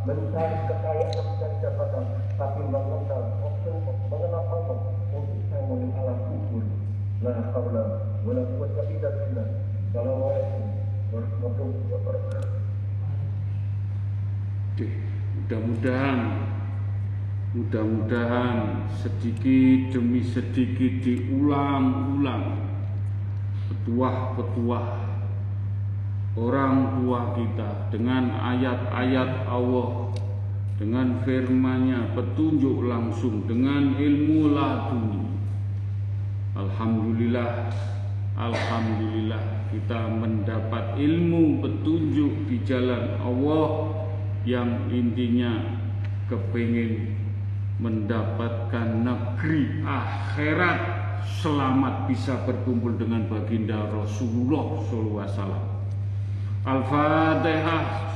mencari kekayaan, mencari jabatan, tapi mengenal, mengenal Allah untuk saya mengenal kubur. La haula wala quwwata illa billah. Assalamualaikum warahmatullahi wabarakatuh. Mudah-mudahan Mudah-mudahan sedikit demi sedikit diulang-ulang petuah-petuah orang tua kita dengan ayat-ayat Allah dengan firman-Nya petunjuk langsung dengan ilmu laduni Alhamdulillah Alhamdulillah kita mendapat ilmu petunjuk di jalan Allah yang intinya kepingin mendapatkan negeri akhirat selamat bisa berkumpul dengan baginda Rasulullah SAW. Al-Fatihah.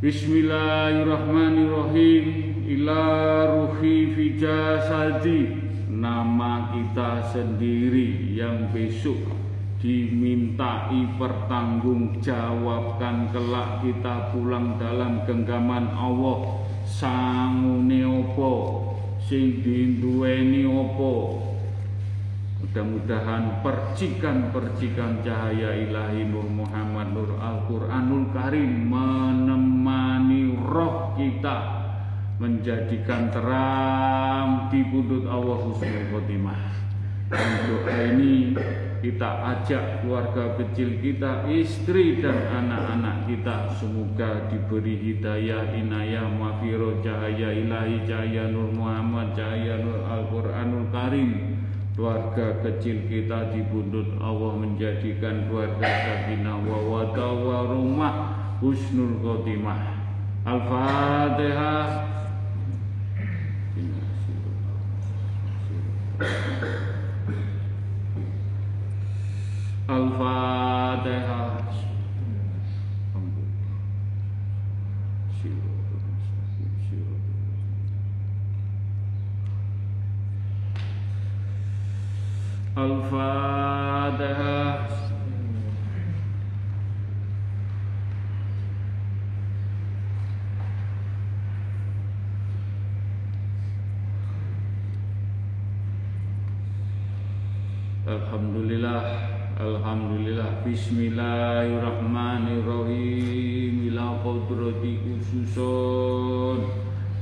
Bismillahirrahmanirrahim. Ila ruhi fi jasadi Nama kita sendiri yang besok dimintai pertanggungjawabkan kelak kita pulang dalam genggaman Allah. Sangune opo sing dinduweni opo Mudah-mudahan percikan-percikan cahaya ilahi Nur Muhammad Nur Al-Quranul Karim menemani roh kita menjadikan terang di pundut Allah husnul khotimah. Dan doa ini kita ajak keluarga kecil kita, istri dan anak-anak kita semoga diberi hidayah, inayah, mafiro, cahaya ilahi, cahaya nur Muhammad, cahaya nur Al-Quranul Karim. Keluarga kecil kita di pundut Allah menjadikan keluarga sakinah wa wa rumah husnul khotimah. Al-Fatihah. Al-Fatihah. Al-Fatihah. Alhamdulillah Alhamdulillah. Bismillahirrahmanirrahim. Ila qudrati khususun.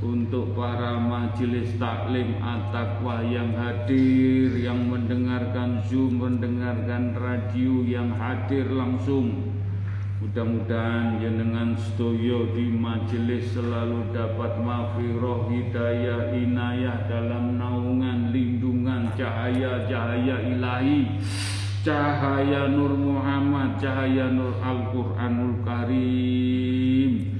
Untuk para majelis taklim at-taqwa yang hadir Yang mendengarkan Zoom, mendengarkan radio yang hadir langsung. Mudah-mudahan jenengan setuju di majelis selalu dapat mafiroh hidayah inayah dalam naungan lindungan cahaya-cahaya ilahi cahaya Nur Muhammad cahaya Nur Al-Quranul Karim.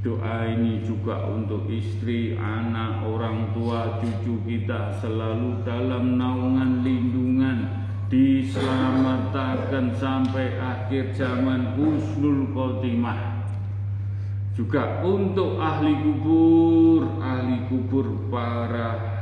Doa ini juga untuk istri, anak, orang tua, cucu kita selalu dalam naungan lindungan. Diselamatkan sampai akhir zaman husnul khotimah. Juga untuk ahli kubur ahli kubur para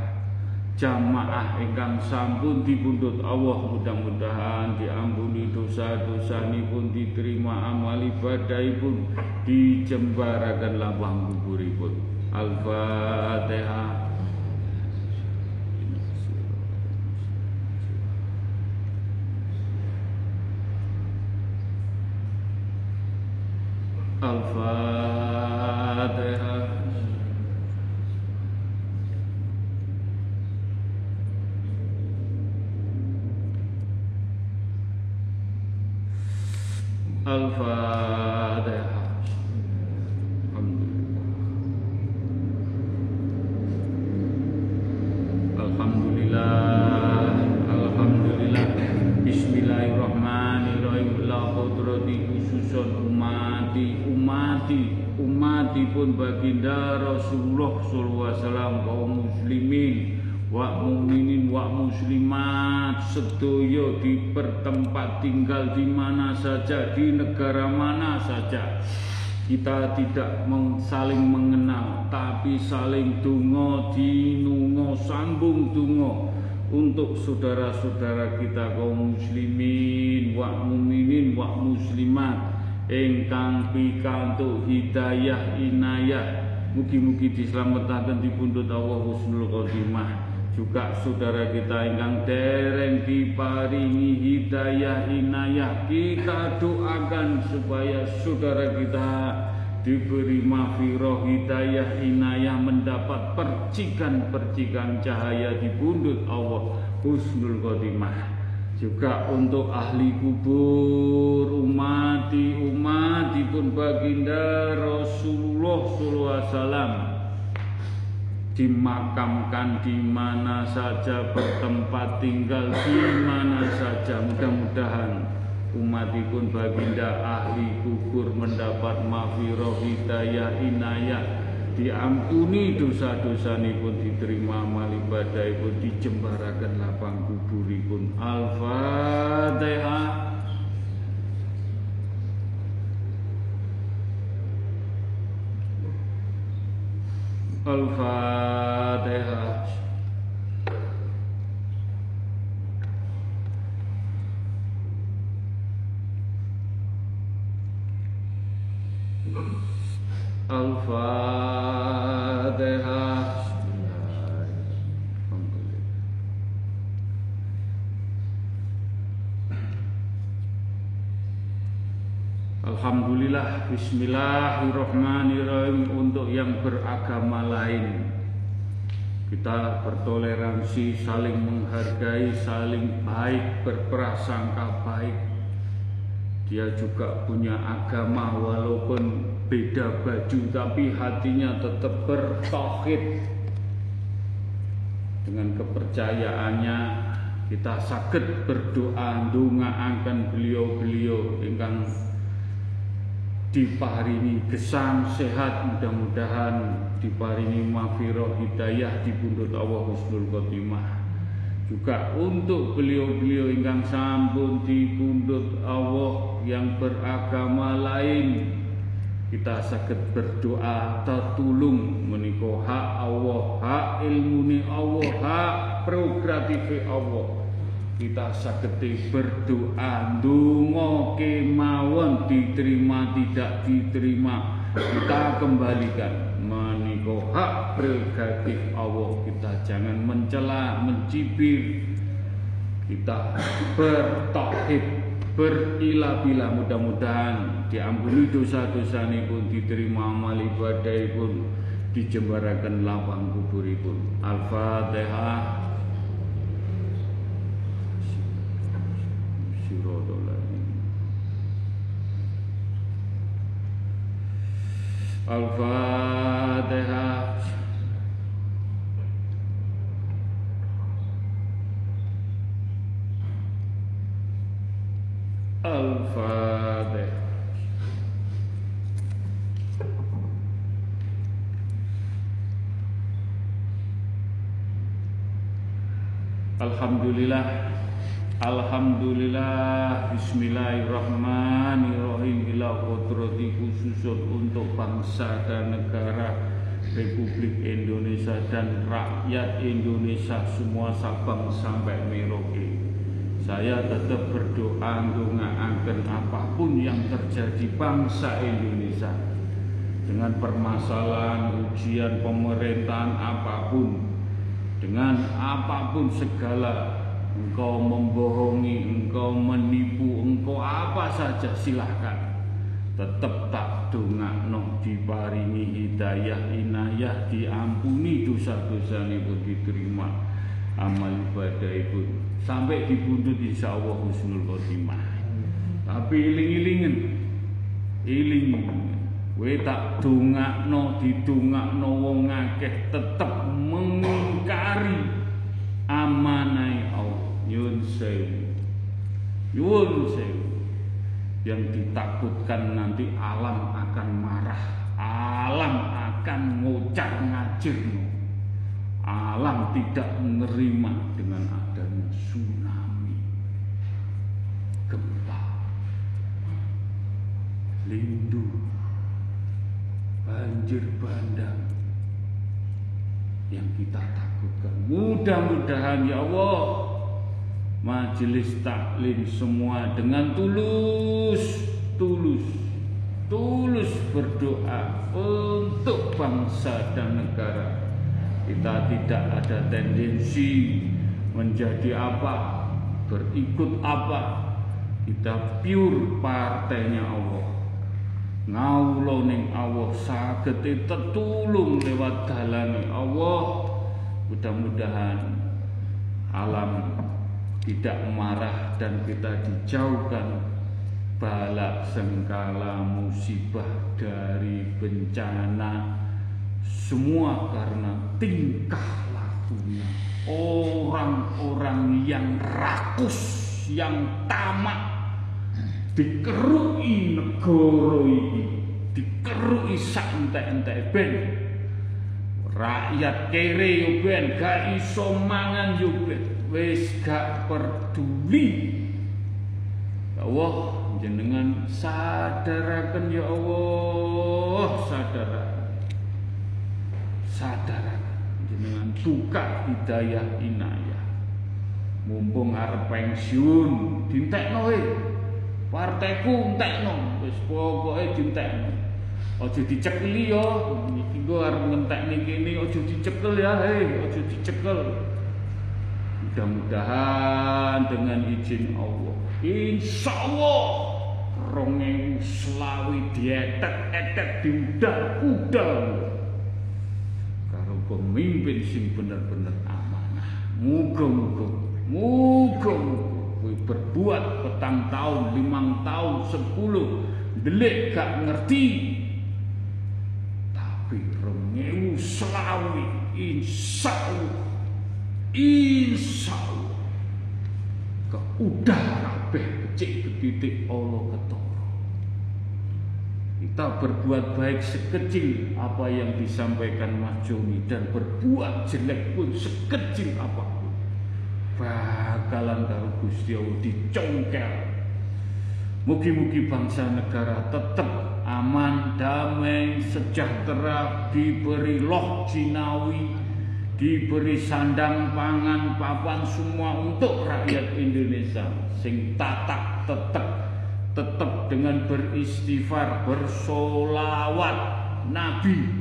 jamaah ingkang sampun dibundut Allah mudah-mudahan diampuni dosa-dosa pun diterima amal ibadahipun dijembarakan lapang kuburipun. Al-Fatihah Al-Fatihah الفاتحة الحمد لله الحمد لله بسم الله الرحمن الرحيم لا قدرة khususun umati umati umatipun baginda Rasulullah sallallahu alaihi wasallam kaum muslimin wa mukminin wa muslimat sedoyo di pertempat tinggal di mana saja di negara mana saja. Kita tidak saling mengenal tapi saling dungo dinungo sambung dungo untuk saudara-saudara kita kaum muslimin wa mukminin wa muslimat. Ingkang pikantuk hidayah inayah. Mugi-mugi di pundut Allah husnul khotimah juga saudara kita ingkang dereng diparingi hidayah inayah kita doakan supaya saudara kita diberi mafiroh hidayah inayah mendapat percikan-percikan cahaya di pundut Allah husnul khotimah. Juga untuk ahli kubur umati umatipun baginda Rasulullah SAW dimakamkan di mana saja bertempat tinggal di mana saja. Mudah-mudahan umatipun baginda ahli kubur mendapat mafiroh hidayah inayah. Diampuni dosa-dosa pun diterima amal ibadah pun dijembarakan lapang kuburipun. Al-fatihah al-fatihah Al-Fatihah Alhamdulillah Alhamdulillah Bismillahirrahmanirrahim Untuk yang beragama lain. Kita bertoleransi Saling menghargai Saling baik Berprasangka baik. Dia juga punya agama Walaupun beda baju Tapi hatinya tetap bertauhid. Dengan kepercayaannya kita sakit berdoa akan beliau-beliau ingkang diparingi gesang sehat mudah-mudahan diparingi mafiroh hidayah di pundut Allah Husnul Khotimah. Juga untuk beliau-beliau ingkang sampun di pundut Allah yang beragama lain kita sakit berdoa tertulung menikah hak Allah hak ilmu Allah hak prerogatif Allah kita saketi berdoa dungo kemawon diterima tidak diterima. Kita kembalikan. Meniko hak prerogatif Allah kita jangan mencela mencibir. Kita bertauhid berilah-bila. Mudah-mudahan diampuni dosa-dosa pun diterima amal ibadah pun dijembarakan lapang kubur pun Al-Fatihah Al-Fatihah. Al-Fatihah. Alhamdulillah Alhamdulillah Bismillahirrahmanirrahim. Bila kodrati khusus untuk bangsa dan negara Republik Indonesia dan rakyat Indonesia semua Sabang sampai Merauke. Saya tetap berdoa akan apa pun yang terjadi bangsa Indonesia. Dengan permasalahan ujian pemerintahan apa pun. Dengan apa pun segala engkau membohongi, engkau menipu, engkau apa saja silahkan. Tetap tak dongakno diparingi hidayah inayah diampuni dosa-dosa pun diterima. Amal ibadah ibu sampai dibundut insya Allah husnul khotimah. Tapi iling-ilingen iling we tak dongakno didongakno wong akeh tetep mengingkari amanai Allah Yun sewu Yun sewu Yang ditakutkan nanti alam akan marah. Alam akan ngucap ngajirmu. Alam tidak menerima dengan adanya tsunami. Gempa. Lindu. Banjir bandang. Yang kita takutkan. Mudah-mudahan ya Allah majelis taklim semua dengan tulus tulus tulus berdoa untuk bangsa dan negara. Kita tidak ada tendensi menjadi apa berikut apa. Kita pure partainya Allah. Ngaulo ning Allah saged tetulung lewat dalane Allah. Mudah-mudahan alam tidak marah dan kita dijauhkan balak sengkala musibah dari bencana semua karena tingkah lakunya. Orang-orang yang rakus yang tamak dikerui negara ini dikerui santai-santai ben. Rakyat kere yo ben gak iso mangan yo ben wis gak peduli. Ya Allah jenengan sadarakan ya Allah. Sadarakan sadarakan jenengan buka hidayah inayah. Mumpung arep pensiun dintekno e parteku entekno wis pokoke dintekno. Aja dicekeli yo iki go arep ngentekne kene aja dicekel ya hei aja dicekel Mudah-mudahan dengan izin Allah. Insya Allah rongewu selawi dietet-etet diudal-udal karo pemimpin sing bener-bener amanah. Muga-muga muga-muga. Kowe berbuat petang tahun, limang tahun, sepuluh delik gak ngerti. Tapi rongewu selawi insya Allah insya Allah ke udara becik titik Allah ketara. Kita berbuat baik sekecil apa yang disampaikan Mas Joni dan berbuat jelek pun sekecil apa pun bakalan karo Gusti Allah dicongkel. Mugi-mugi bangsa negara tetap aman, damai, sejahtera, diberi loh jinawi, diberi sandang pangan papan semua untuk rakyat Indonesia. Sing tatak tetap tetap dengan beristighfar bersolawat. Nabi.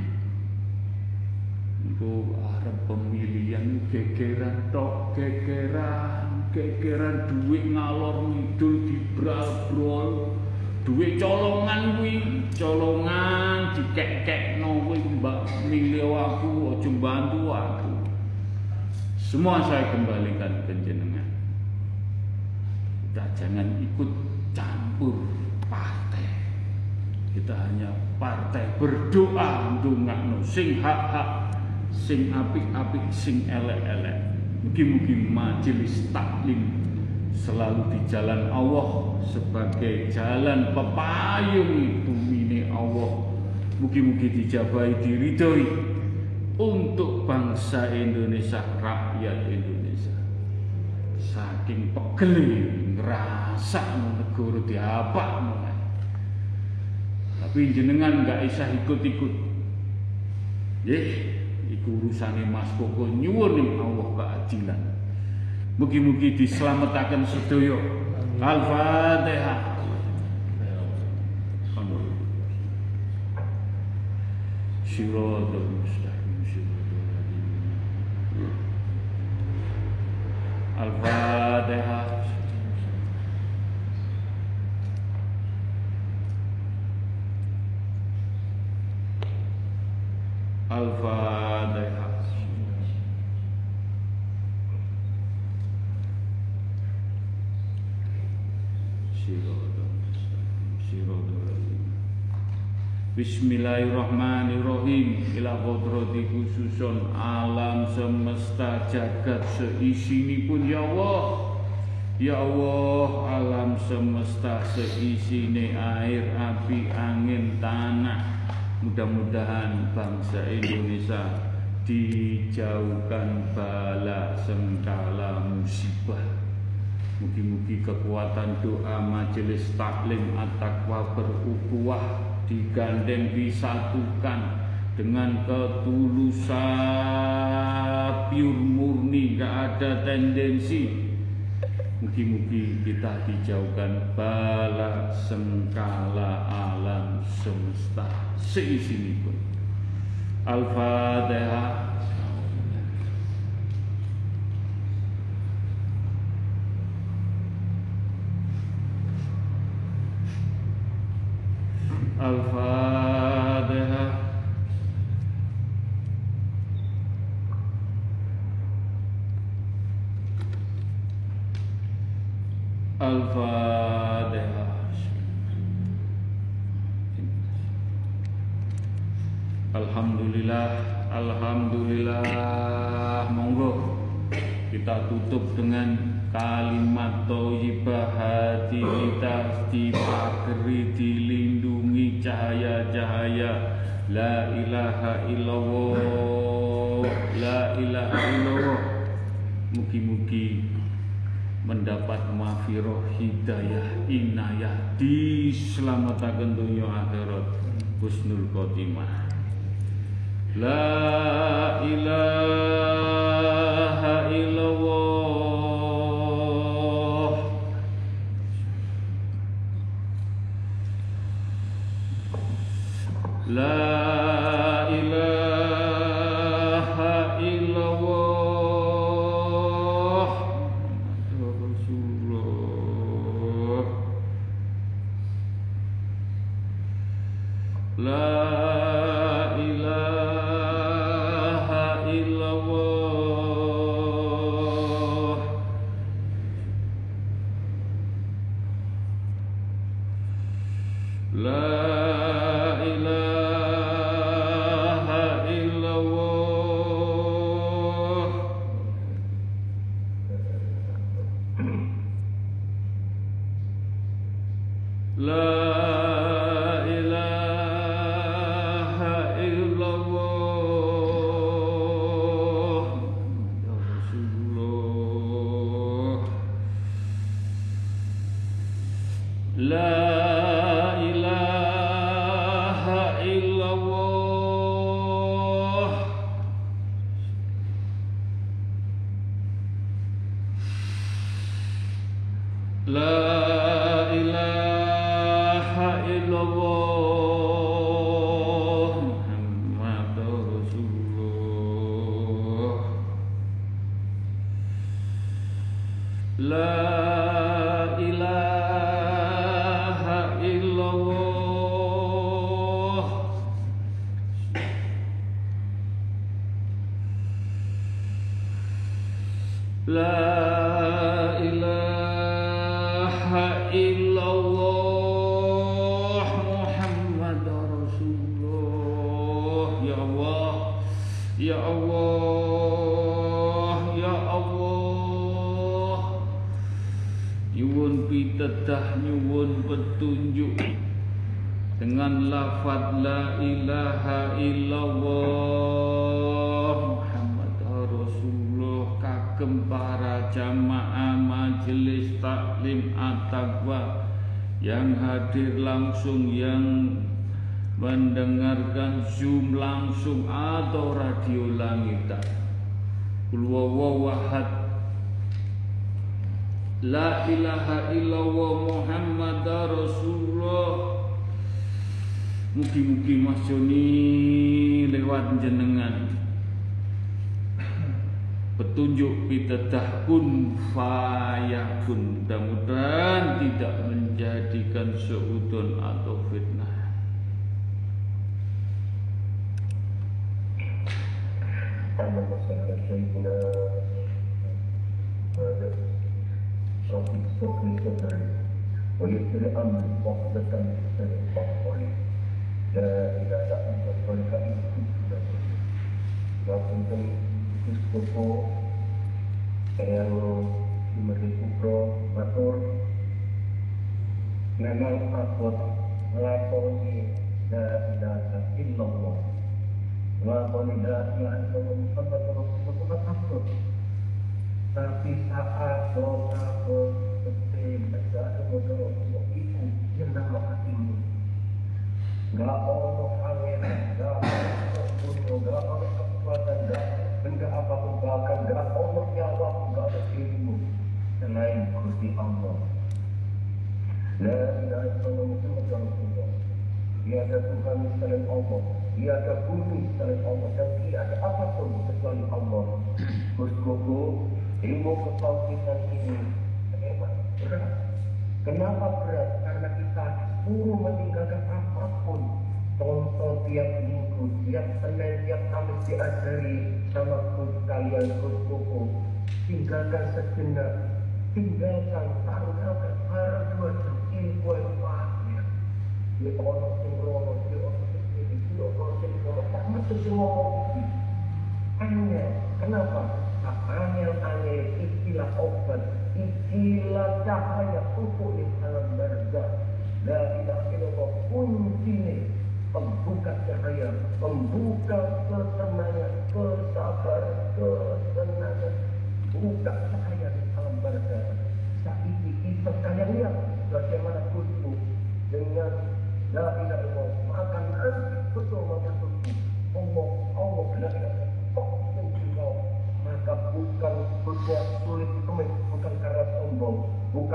Itu arep pemilihan gegeran tok gegeran gegeran duit ngalor ngidul dibrol-brol duit colongan kuwi colongan dikek-kekno kuwi mbak. Milih aku aja bantu aku. Semua saya kembalikan ke jenengan. Kita jangan ikut campur partai. Kita hanya partai berdoa ndongakno sing hak-hak sing apik-apik sing elek-elek. Mugi-mugi majelis taklim selalu di jalan Allah sebagai jalan pepayung itu mini Allah. Mugi-mugi dijabai diridhoi untuk bangsa Indonesia rakyat Indonesia. Saking pegel ngerasa negara diapa mulai tapi jenengan nggak bisa ikut-ikut. Ya iku urusane Mas Koko nyuwun Allah keadilan mugi-mugi diselamatkan sedaya. Al-Fatihah Siratal mustaqim siratal Al-Fatihah Al-Fatihah Bismillahirrahmanirrahim. Ila kodrati khususun. Alam semesta jagat seisi pun ya Allah. Ya Allah alam semesta seisine air, api, angin, tanah. Mudah-mudahan bangsa Indonesia dijauhkan bala sengkala musibah Mugi-mugi kekuatan doa majelis taklim at-taqwa berukuah digandeng disatukan dengan ketulusan pure murni gak ada tendensi Mugi-mugi kita dijauhkan bala sengkala alam semesta seisi pun. Al-Fatihah. Al-Fatihah. Al-Fatihah. Alhamdulillah, Alhamdulillah, monggo kita tutup dengan kalimat thayyibah hati kita dipagari dilindungi cahaya-cahaya la ilaha illallah. La ilaha illallah. Mugi-mugi mendapat mafiroh hidayah inayah diselamatkan dunia akhirat. Husnul khotimah. La ilaha illallah La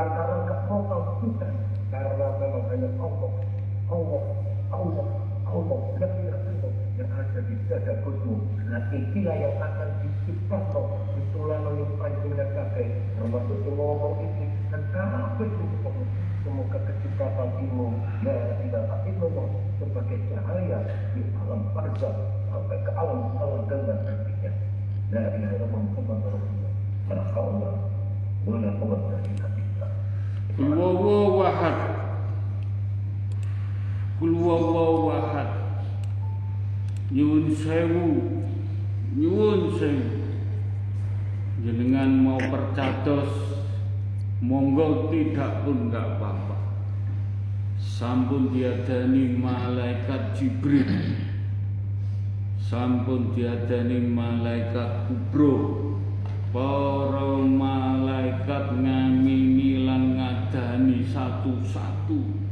lantaran kepotong kita karena memang hanya Allah Allah Allah Allah lebih itu yang ada di dada kutmu nah itulah yang akan diciptakan. Itulah menyimpan dunia kakek termasuk semua orang ini dan apa itu? Semoga kecepatan ilmu. Ya tidak ilmu Allah ahad nyun sewu. Nyun sewu. Jenengan mau percados monggo tidak pun gak apa-apa sampun diadani malaikat Jibril. Sampun diadani malaikat kubro. Para malaikat ngamini lan ngadani satu-satu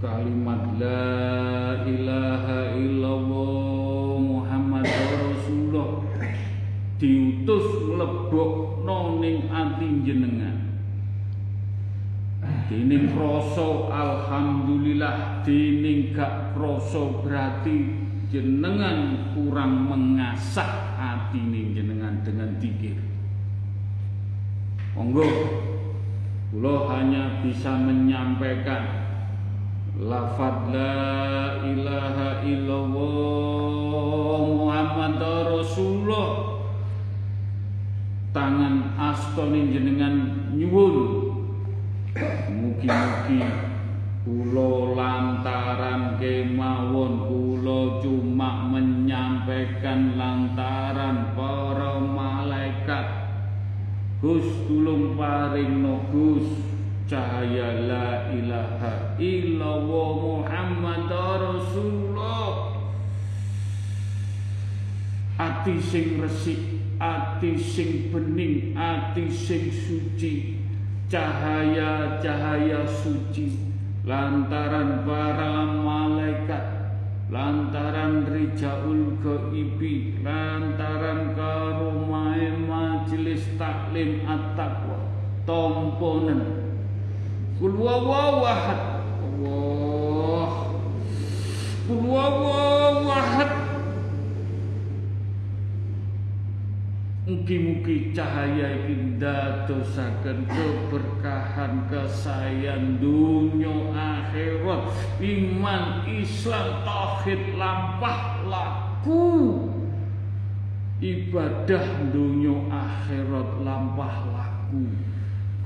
kalimat la ilaha illallah Muhammad Rasulullah diutus mlebokno ning ati jenengan Dini kroso alhamdulillah dini gak kroso berarti jenengan kurang mengasah hati jenengan dengan dikir. Monggo, kula hanya bisa menyampaikan lafad la ilaha illallah Muhammad Rasulullah. Tangan astoni jenengan nyuwun. Mugi-mugi Kulo lantaran kemawon kulo cuma menyampaikan lantaran para malaikat. Gus tulung paring no Gus cahaya la ilaha illallah Muhammad Rasulullah. Ati sing resik ati sing bening ati sing suci. Cahaya-cahaya suci. Lantaran para malaikat lantaran rijaul gaibi lantaran karomai majelis taklim at-taqwa tomponen kul wawahad Allah. Kul wawahad Mugi-mugi cahaya iki ndadosaken keberkahan kesayan dunya akhirat. Iman Islam tauhid lampah laku. Ibadah dunya akhirat lampah laku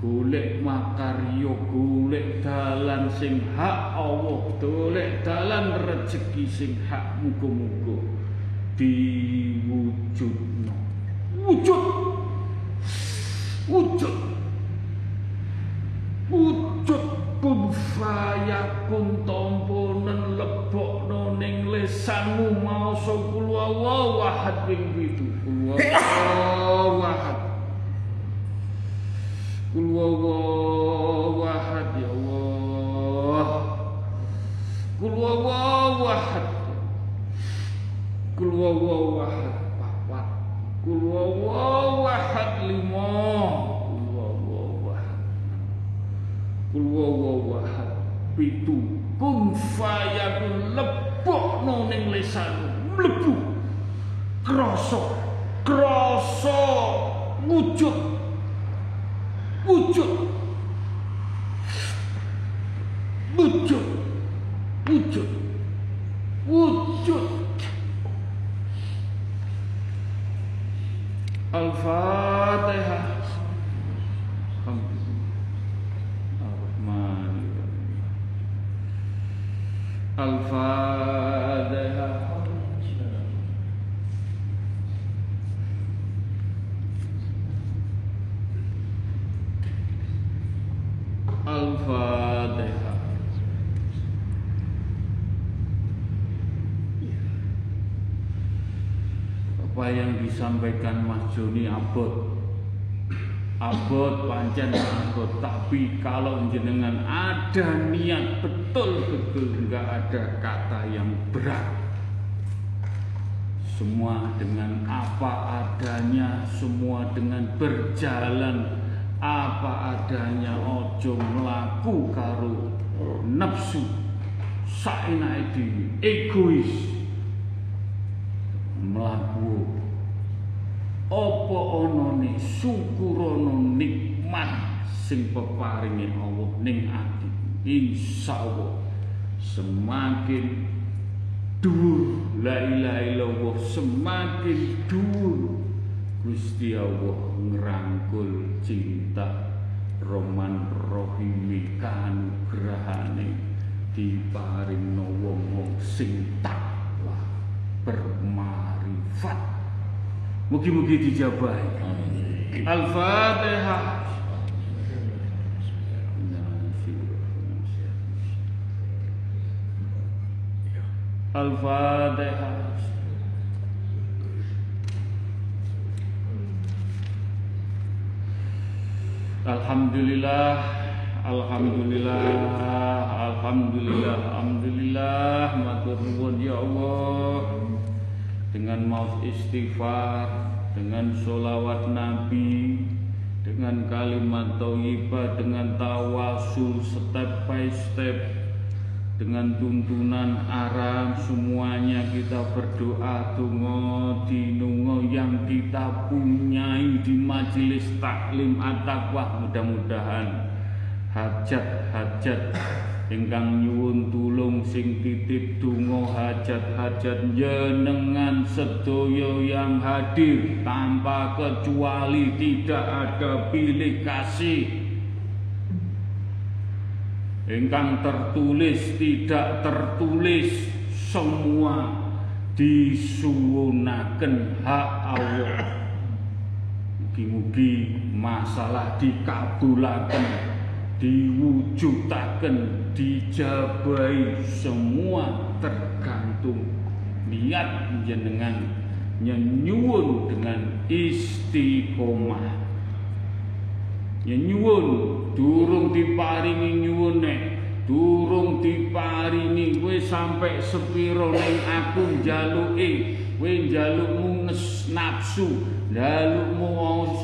golek makarya golek dalan sing hak Allah golek dalan rezeki sing hak muga-muga. Diwujudno. Wujud. Wujud. Wujud kun fayakun tomponen lebokno ning lesanmu mau kul wahad ping pitu kul wahad قل والله ya Allah. الله قل والله احد قل والله احد قل والله احد لما قل والله احد قل والله احد بيتو كن فيكون لبق نونين لسان لبق كراسو كراسو وجود Wujud Wujud Wujud Wujud Al-Fatihah. Al-Fatihah. apa yang disampaikan Mas Joni abot. Abot pancen abot. Tapi kalau jenengan ada niat betul-betul enggak ada kata yang berat. Semua dengan apa adanya semua dengan berjalan. Apa adanya ojo melaku karo nafsu. Saenae egois. Mlaku apa ana ne syukurana nikmat sing peparinge Allah ning ati insyaallah semakin dhuwur. La ilaha illallah semakin dhuwur. Gusti Allah ngrangkul cinta roman rohimi kanugrahane diparingno wong-wong sing takwa bermarifat. Mugi-mugi dijabahi. Al-Fatihah. Al-Fatihah. Alhamdulillah Alhamdulillah Alhamdulillah Alhamdulillah Matur nuwun ya Allah Dengan mau istighfar Dengan sholawat Nabi Dengan kalimat thayyibah Dengan tawasul step by step dengan tuntunan arah semuanya kita berdoa tungo dinungo yang kita punyai di majelis taklim at-taqwa mudah-mudahan hajat-hajat ingkang nyuwun tulung sing titip tungo hajat-hajat jenengan sedoyo yang hadir tanpa kecuali tidak ada pilih kasih. Ingkang tertulis tidak tertulis semua disuwunaken hak Allah. Mugi-mugi masalah dikabulaken diwujudaken dijabai semua tergantung niat jenengan nyenyuwun dengan istiqomah. Nyuwun durung diparingi nyuwune durung diparingi. Kowe sampai sepiro ning aku njaluke kowe njalukmu nafsu njalukmu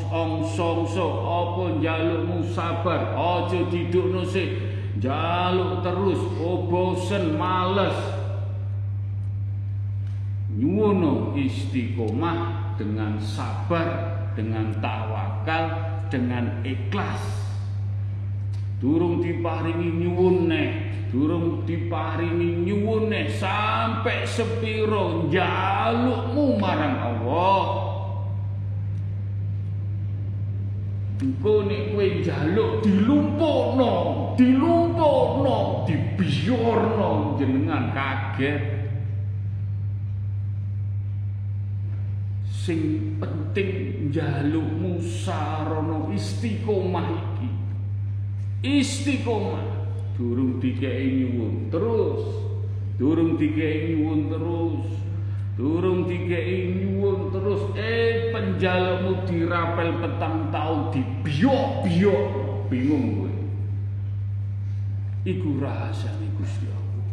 ongso-ongso apa njalukmu sabar? Aja didukno sik. Njaluk terus oh bosen males. Nyuwono istiqomah dengan sabar dengan tawakal dengan ikhlas. Durung diparingi nyuwun neh durung diparingi nyuwun sampai sepiro jalukmu marang Allah Engko nek kowe njaluk dilumpukno, dilumpukno, dibiyorno jenengan kaget. sing penting njalukmu sarana istiqomah iki. Istiqomah. Durung dikei nyuwun terus. Durung dikei nyuwun terus durung dikei nyuwun terus eh penjalukmu dirapel petang tau dibiok-biok. Bingung kowe iku rahasiane Gusti Allah.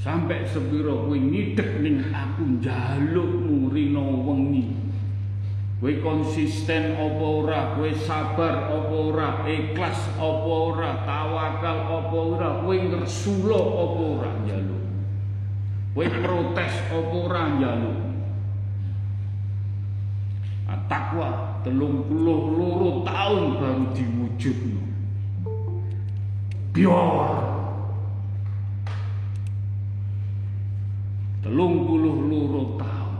Sampai sepiro kowe ngidek ning aku njalukmu rino wengi. Kowe konsisten apa ora kowe sabar apa ora ikhlas apa ora tawakal apa ora kowe ngresula apa ora njaluk kowe protes apa ora njaluk? Takwa telung puluh loro tahun baru diwujudno. Biar. Telung puluh loro tahun.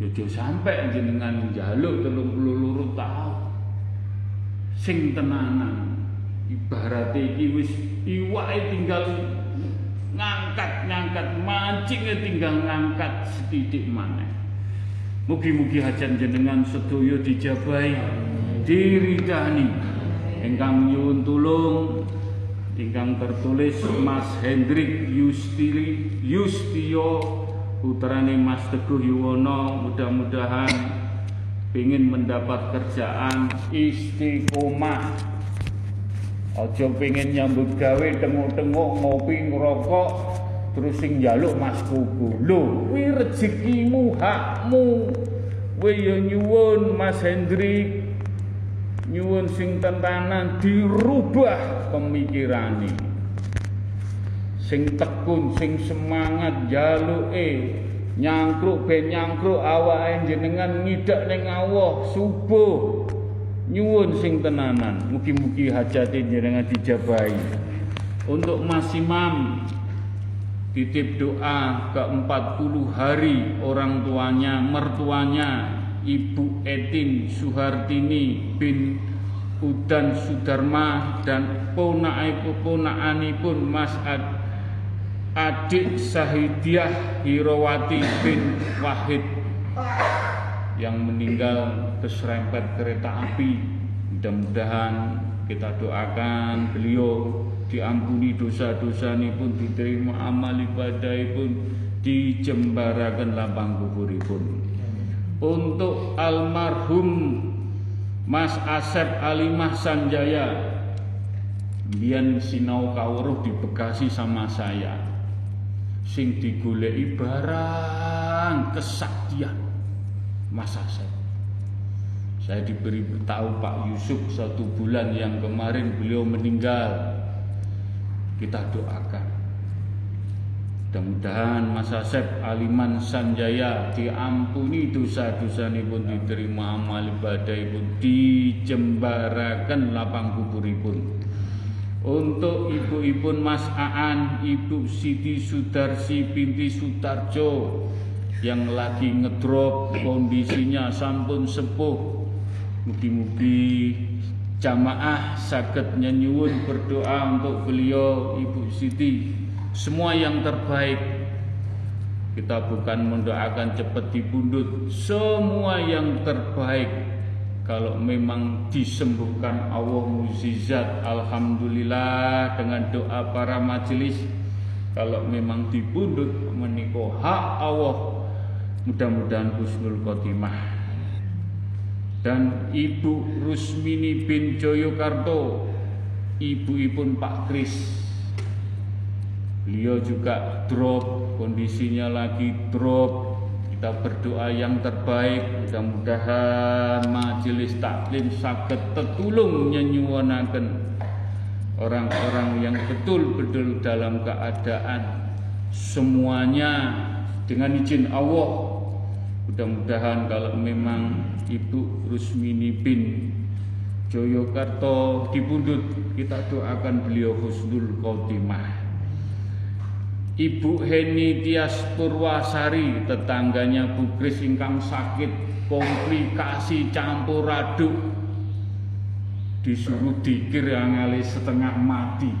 Yojo sampai jenengan jaluk telung puluh loro tahun. Sing tenanan ibarat iki wis iwake tinggal ngangkat-ngangkat mancingnya tinggal ngangkat setitik mana Mugi-mugi hajan jenengan sedaya dijabai diridani. Ingkang nyuwun tulung ingkang tertulis Mas Hendrik Yustili Yustio putrane Mas Teguh Yuwono. Mudah-mudahan ingin mendapat kerjaan istiqomah aja pengen nyambut gawe tengok-tengok ngopi ngerokok terus sing njaluk Mas Kuku. Lho kuwi rezekimu hakmu. Kowe ya nyuwun Mas Hendrik nyuwun sing tentanan dirubah pemikirane. Sing tekun sing semangat jaluke nyangkruk ben nyangkruk awake jenengan ngidak ning Allah. Subuh nyuwun sing tenanan mugi-mugi hajate jenengan dijabahi. Untuk Mas Imam titip doa ke 40 hari orang tuanya mertuanya Ibu Etin Suhartini bin Udan Sudarma dan ponakan pun Mas Ad, adik Sahidiah Hirawati bin Wahid yang meninggal keserempet kereta api. Mudah-mudahan kita doakan beliau diampuni dosa-dosa pun diterima amal ibadah pun dijembarakan lapang kuburipun untuk almarhum Mas Asep Alimah Sanjaya Bian sinau kawruh di Bekasi sama saya. Sing digoleki barang kesaktian Mas Asep saya diberi tahu Pak Yusuf satu bulan yang kemarin beliau meninggal. Kita doakan. Mudah-mudahan Mas Asep Aliman Sanjaya diampuni dosa-dosa pun diterima amal ibadah pun dijembarakan lapang kuburipun. Untuk ibu-ibu Mas Aan, Ibu Siti Sudarsi binti Sutarjo yang lagi ngedrop kondisinya sampun sepuh. Mugi-mugi jamaah sakit nyenyuun berdoa untuk beliau Ibu Siti. Semua yang terbaik. Kita bukan mendoakan cepat dibundut semua yang terbaik. Kalau memang disembuhkan Allah mukjizat Alhamdulillah dengan doa para majelis. Kalau memang dibundut menikah hak Allah mudah-mudahan husnul khotimah. Dan Ibu Rusmini bin Joyokarto ibu-ibu Pak Kris. Beliau juga drop kondisinya lagi drop. Kita berdoa yang terbaik. Mudah-mudahan majelis taklim sakit tertulung nyenyuanaken orang-orang yang betul-betul dalam keadaan semuanya dengan izin Allah mudah-mudahan kalau memang Ibu Rusmini bin Joyokarto dibundut kita doakan beliau husnul khotimah. Ibu Heni Tias Purwasari tetangganya Bu Kris ingkang sakit komplikasi campur aduk. Disuruh dikir angale setengah mati.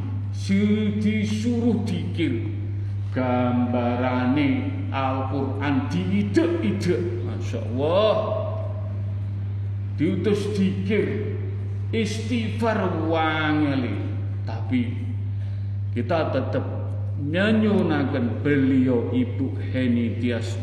Disuruh dikir gambarane Al-Quran diidek-idek. Masya Allah diutus dikir. Istighfar wangeli tapi kita tetap nyanyunakan beliau Ibu Heni Tias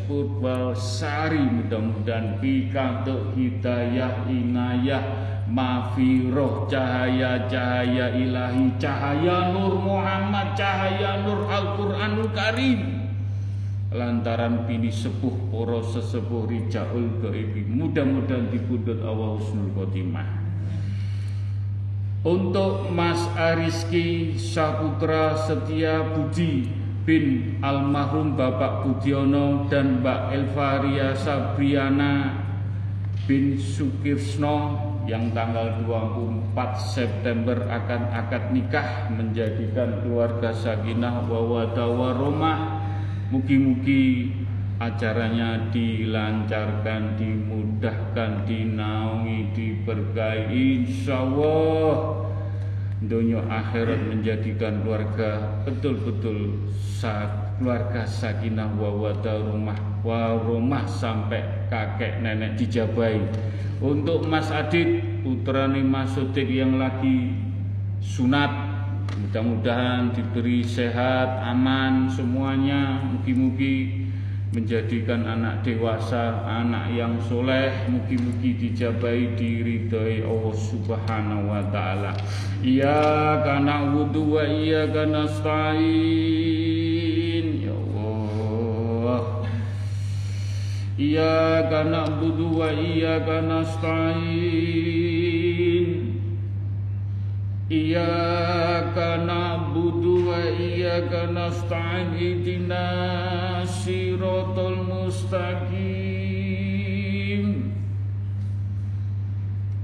Sari mudah-mudahan pikantuk hidayah inayah mafiroh cahaya cahaya ilahi cahaya nur Muhammad cahaya nur Al-Quranul Karim. Lantaran bini sepuh poro sesepuh rijaul gaibi mudah-mudahan dibudut Allah husnul khotimah. Untuk Mas Ariski Saputra Setia Budi bin almarhum Bapak Budiono dan Mbak Elvaria Sabriana bin Sukirsno yang tanggal 24 September akan akad nikah menjadikan keluarga sakinah wawadawa Roma mugi-mugi acaranya dilancarkan, dimudahkan, dinaungi, diberkahi. Insya Allah dunia akhirat menjadikan keluarga betul-betul saat keluarga sakinah wawada rumah warumah sampai kakek nenek dijabai. Untuk Mas Adit putra Mas Sotik yang lagi sunat mudah-mudahan diberi sehat aman semuanya mugi-mugi menjadikan anak dewasa, anak yang soleh, mugi-mugi dijabai diridhoi Allah Subhanahu wa taala. Iya kana wudu wa iya kana stain ya Allah. Iya kana wudu wa iya kana stain. Iya kana na'budu wa iyyaka nasta'in ihdinas siratal mustaqim.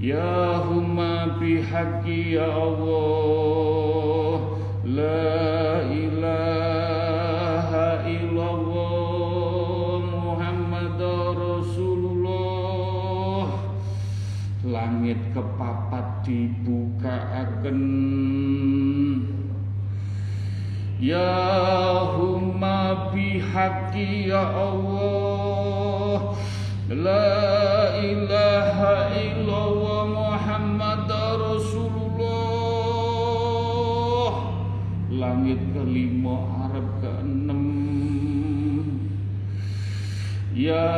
Ya humma bihaqqi ya Allah La ilaha illallah Muhammad Rasulullah. Langit kepapat dibuka akan Ya humma bihaqi ya Allah. La ilaha illallah Muhammad Rasulullah. Langit kelima Arab keenam. Ya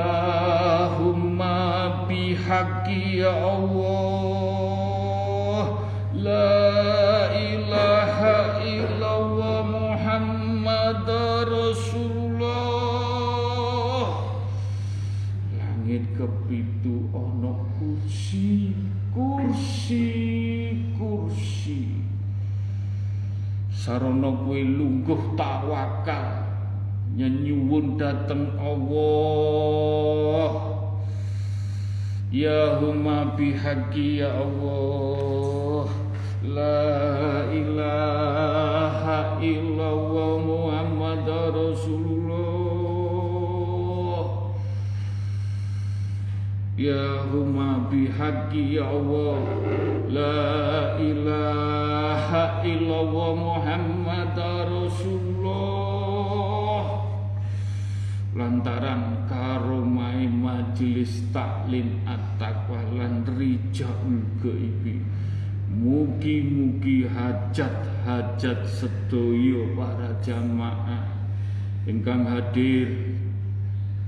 humma bihaqi ya Allah kepitu ono kursi Kursi Kursi. Sarana kowe lungguh tawakal nyenyuwun dateng Allah. Ya huma bihaqi ya Allah La ilaha illallah Muhammad Rasulullah. Ya huma bihaqi ya Allah. La ilaha illallah Muhammad Rasulullah. Lantaran karomai majelis taklim at-taqwa lan rijaul gaibi mugi-mugi hajat-hajat sedoyo para jamaah. Ingkang hadir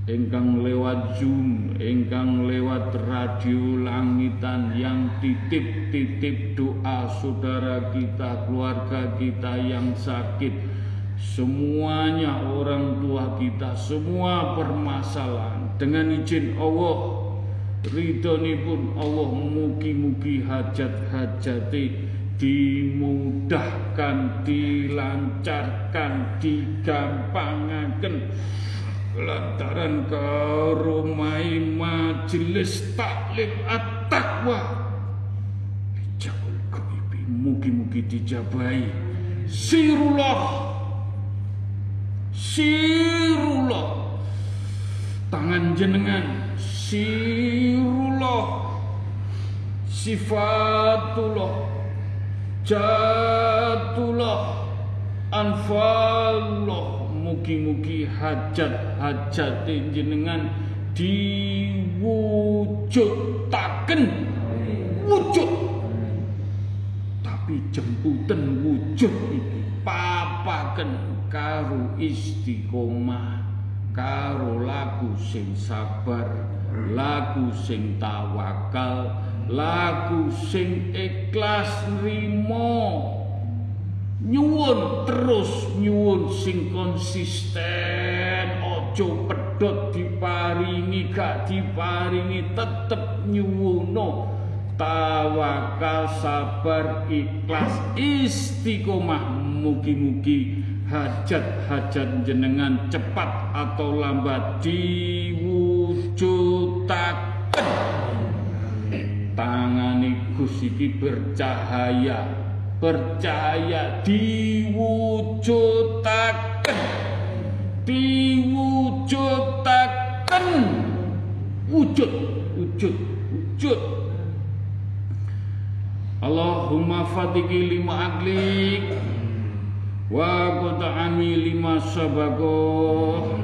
ingkang lewat Zoom, ingkang lewat radio langitan yang titip-titip doa saudara kita, keluarga kita yang sakit, semuanya orang tua kita, semua permasalahan. Dengan izin Allah, ridhoni pun Allah mugi-mugi hajat-hajati dimudahkan, dilancarkan, digampangkan lantaran karomai majelis taklim at-taqwa. Jaul Ghaibi mugi-mugi dijabai sirullah. Sirullah. Tangan jenengan sirullah sifatullah jatullah anfalullah. Mugi-mugi hajat-hajat jenengan diwujudaken wujud. Tapi jemputan wujud iki papaken karo istiqomah karo lagu sing sabar lagu sing tawakal lagu sing ikhlas nrimo. Nyuwun terus nyuwun sing konsisten. Ojo pedot diparingi gak diparingi tetep nyuwuno. Tawakal sabar ikhlas istiqomah. Mugi-mugi hajat-hajat jenengan cepat atau lambat diwujudaken tangani Gus iki bercahaya percaya diwujudaken diwujudaken wujud wujud wujud. Allahumma fatiki lima aglik wa qut'ami lima sabagoh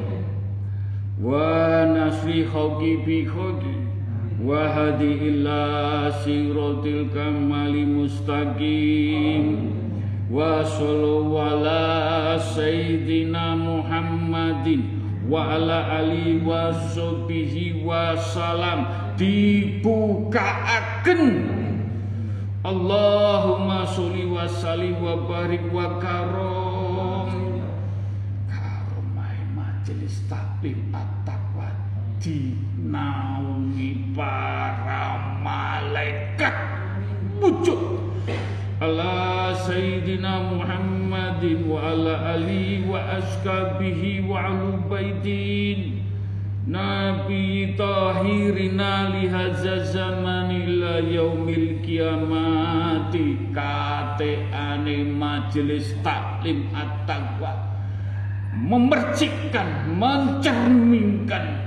illa siratil kamali mustaqim wa sallu ala sayyidina Muhammadin wa ala ali wa sahbihi wa salam dibukaaken Allahumma sholli wa sallim wa barik wa karom. Karomai majelis at-taqwa dinaungi para malaikat. Wujud ala sayyidina Muhammadin wa ala ali wa askabihi wa alu baitin. Nabi tahirina lihaza zaman ila yaumil kiamati. Kate ane majelis taklim at-taqwa. Memercikkan mencerminkan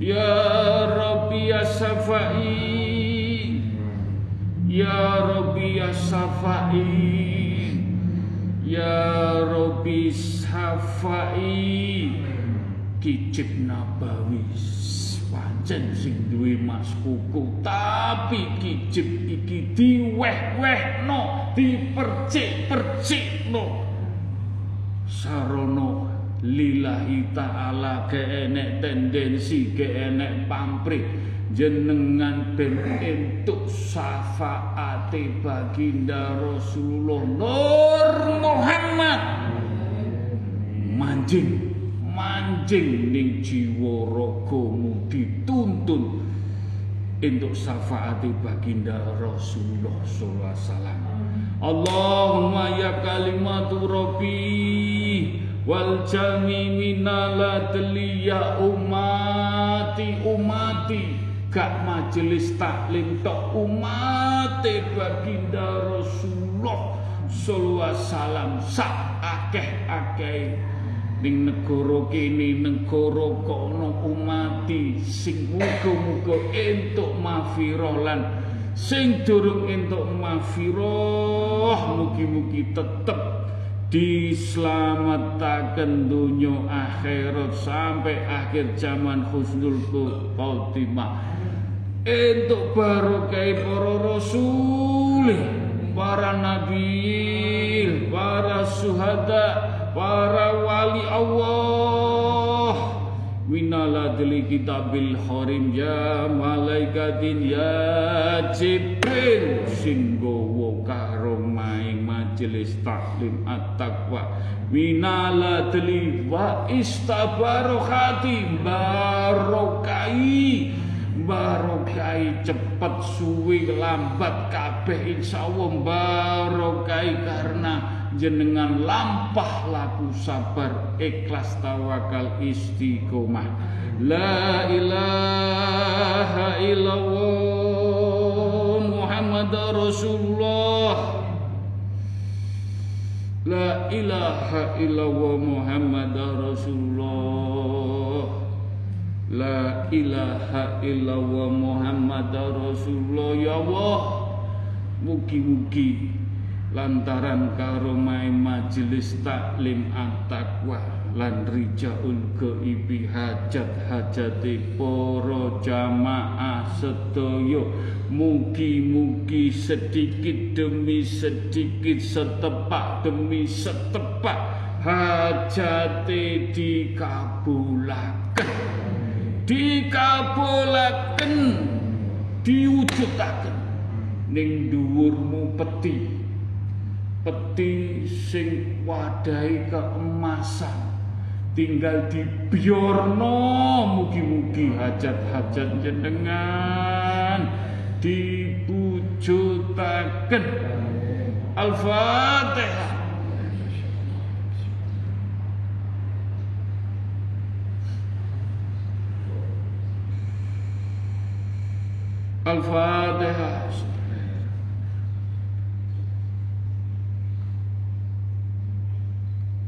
Ya Rabbi ya Safai Ya Rabbi ya Safai Ya Rabbi Safai Kicip Nabawi pancen sing duwe mas kuku tapi kicip iki diweh-wehno dipercik-percikno. Sarono lillahi ta'ala keenek tendensi keenek pamrih jenengan ben entuk syafaate baginda Rasulullah Nur Muhammad. Manjing manjing ning jiwa ragamu dituntun untuk syafaat baginda Rasulullah sallallahu alaihi wasallam. Allahumma ya kalimatu rabbi wal jami minala ya umati umati. Gak majelis taklim tok umate baginda Rasulullah. Sallallahu wasallam sak akeh-akeh. Ning negara kene negara kono umati sing muga-muga entuk mafirah lan sing durung entuk mafirah mugi-mugi tetep diselamatkan dunia akhirat sampai akhir zaman husnul khotimah entuk barokah para rasul para nabi para suhada para wali Allah. Winaladli kitabil harim ya malaikatin ya Jibril Singgowo karo maing majelis taklim at-taqwa. Winaladli wa istabarokati barokai barokai cepet suwi lambat kabeh insyaallah barokai karena jenengan lampah laku sabar ikhlas tawakal istiqomah. La ilaha illallah Muhammad Rasulullah La ilaha illallah Muhammad Rasulullah. La ilaha illallah Muhammad Rasulullah. Ya Allah Mugi-mugi lantaran karo main majelis taklim at-taqwa lan rijaul keibi hajat hajati poro jamaah sedaya. Mugi-mugi sedikit demi sedikit setepak demi setepak hajate dikabulaken dikabulaken diwujudaken ning dhuwurmu peti. Peti sing wadahi keemasan tinggal di biorno mugi-mugi hajat-hajat jenengan diwujudaken Al-Fatihah. Al-Fatihah.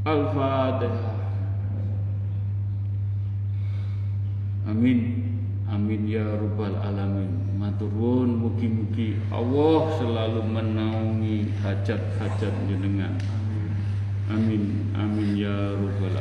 Al-Fatihah. Amin. Amin ya rabbal alamin. Maturun mugi-mugi Allah selalu menaungi hajat-hajat jenengan. Amin. Amin ya rabbal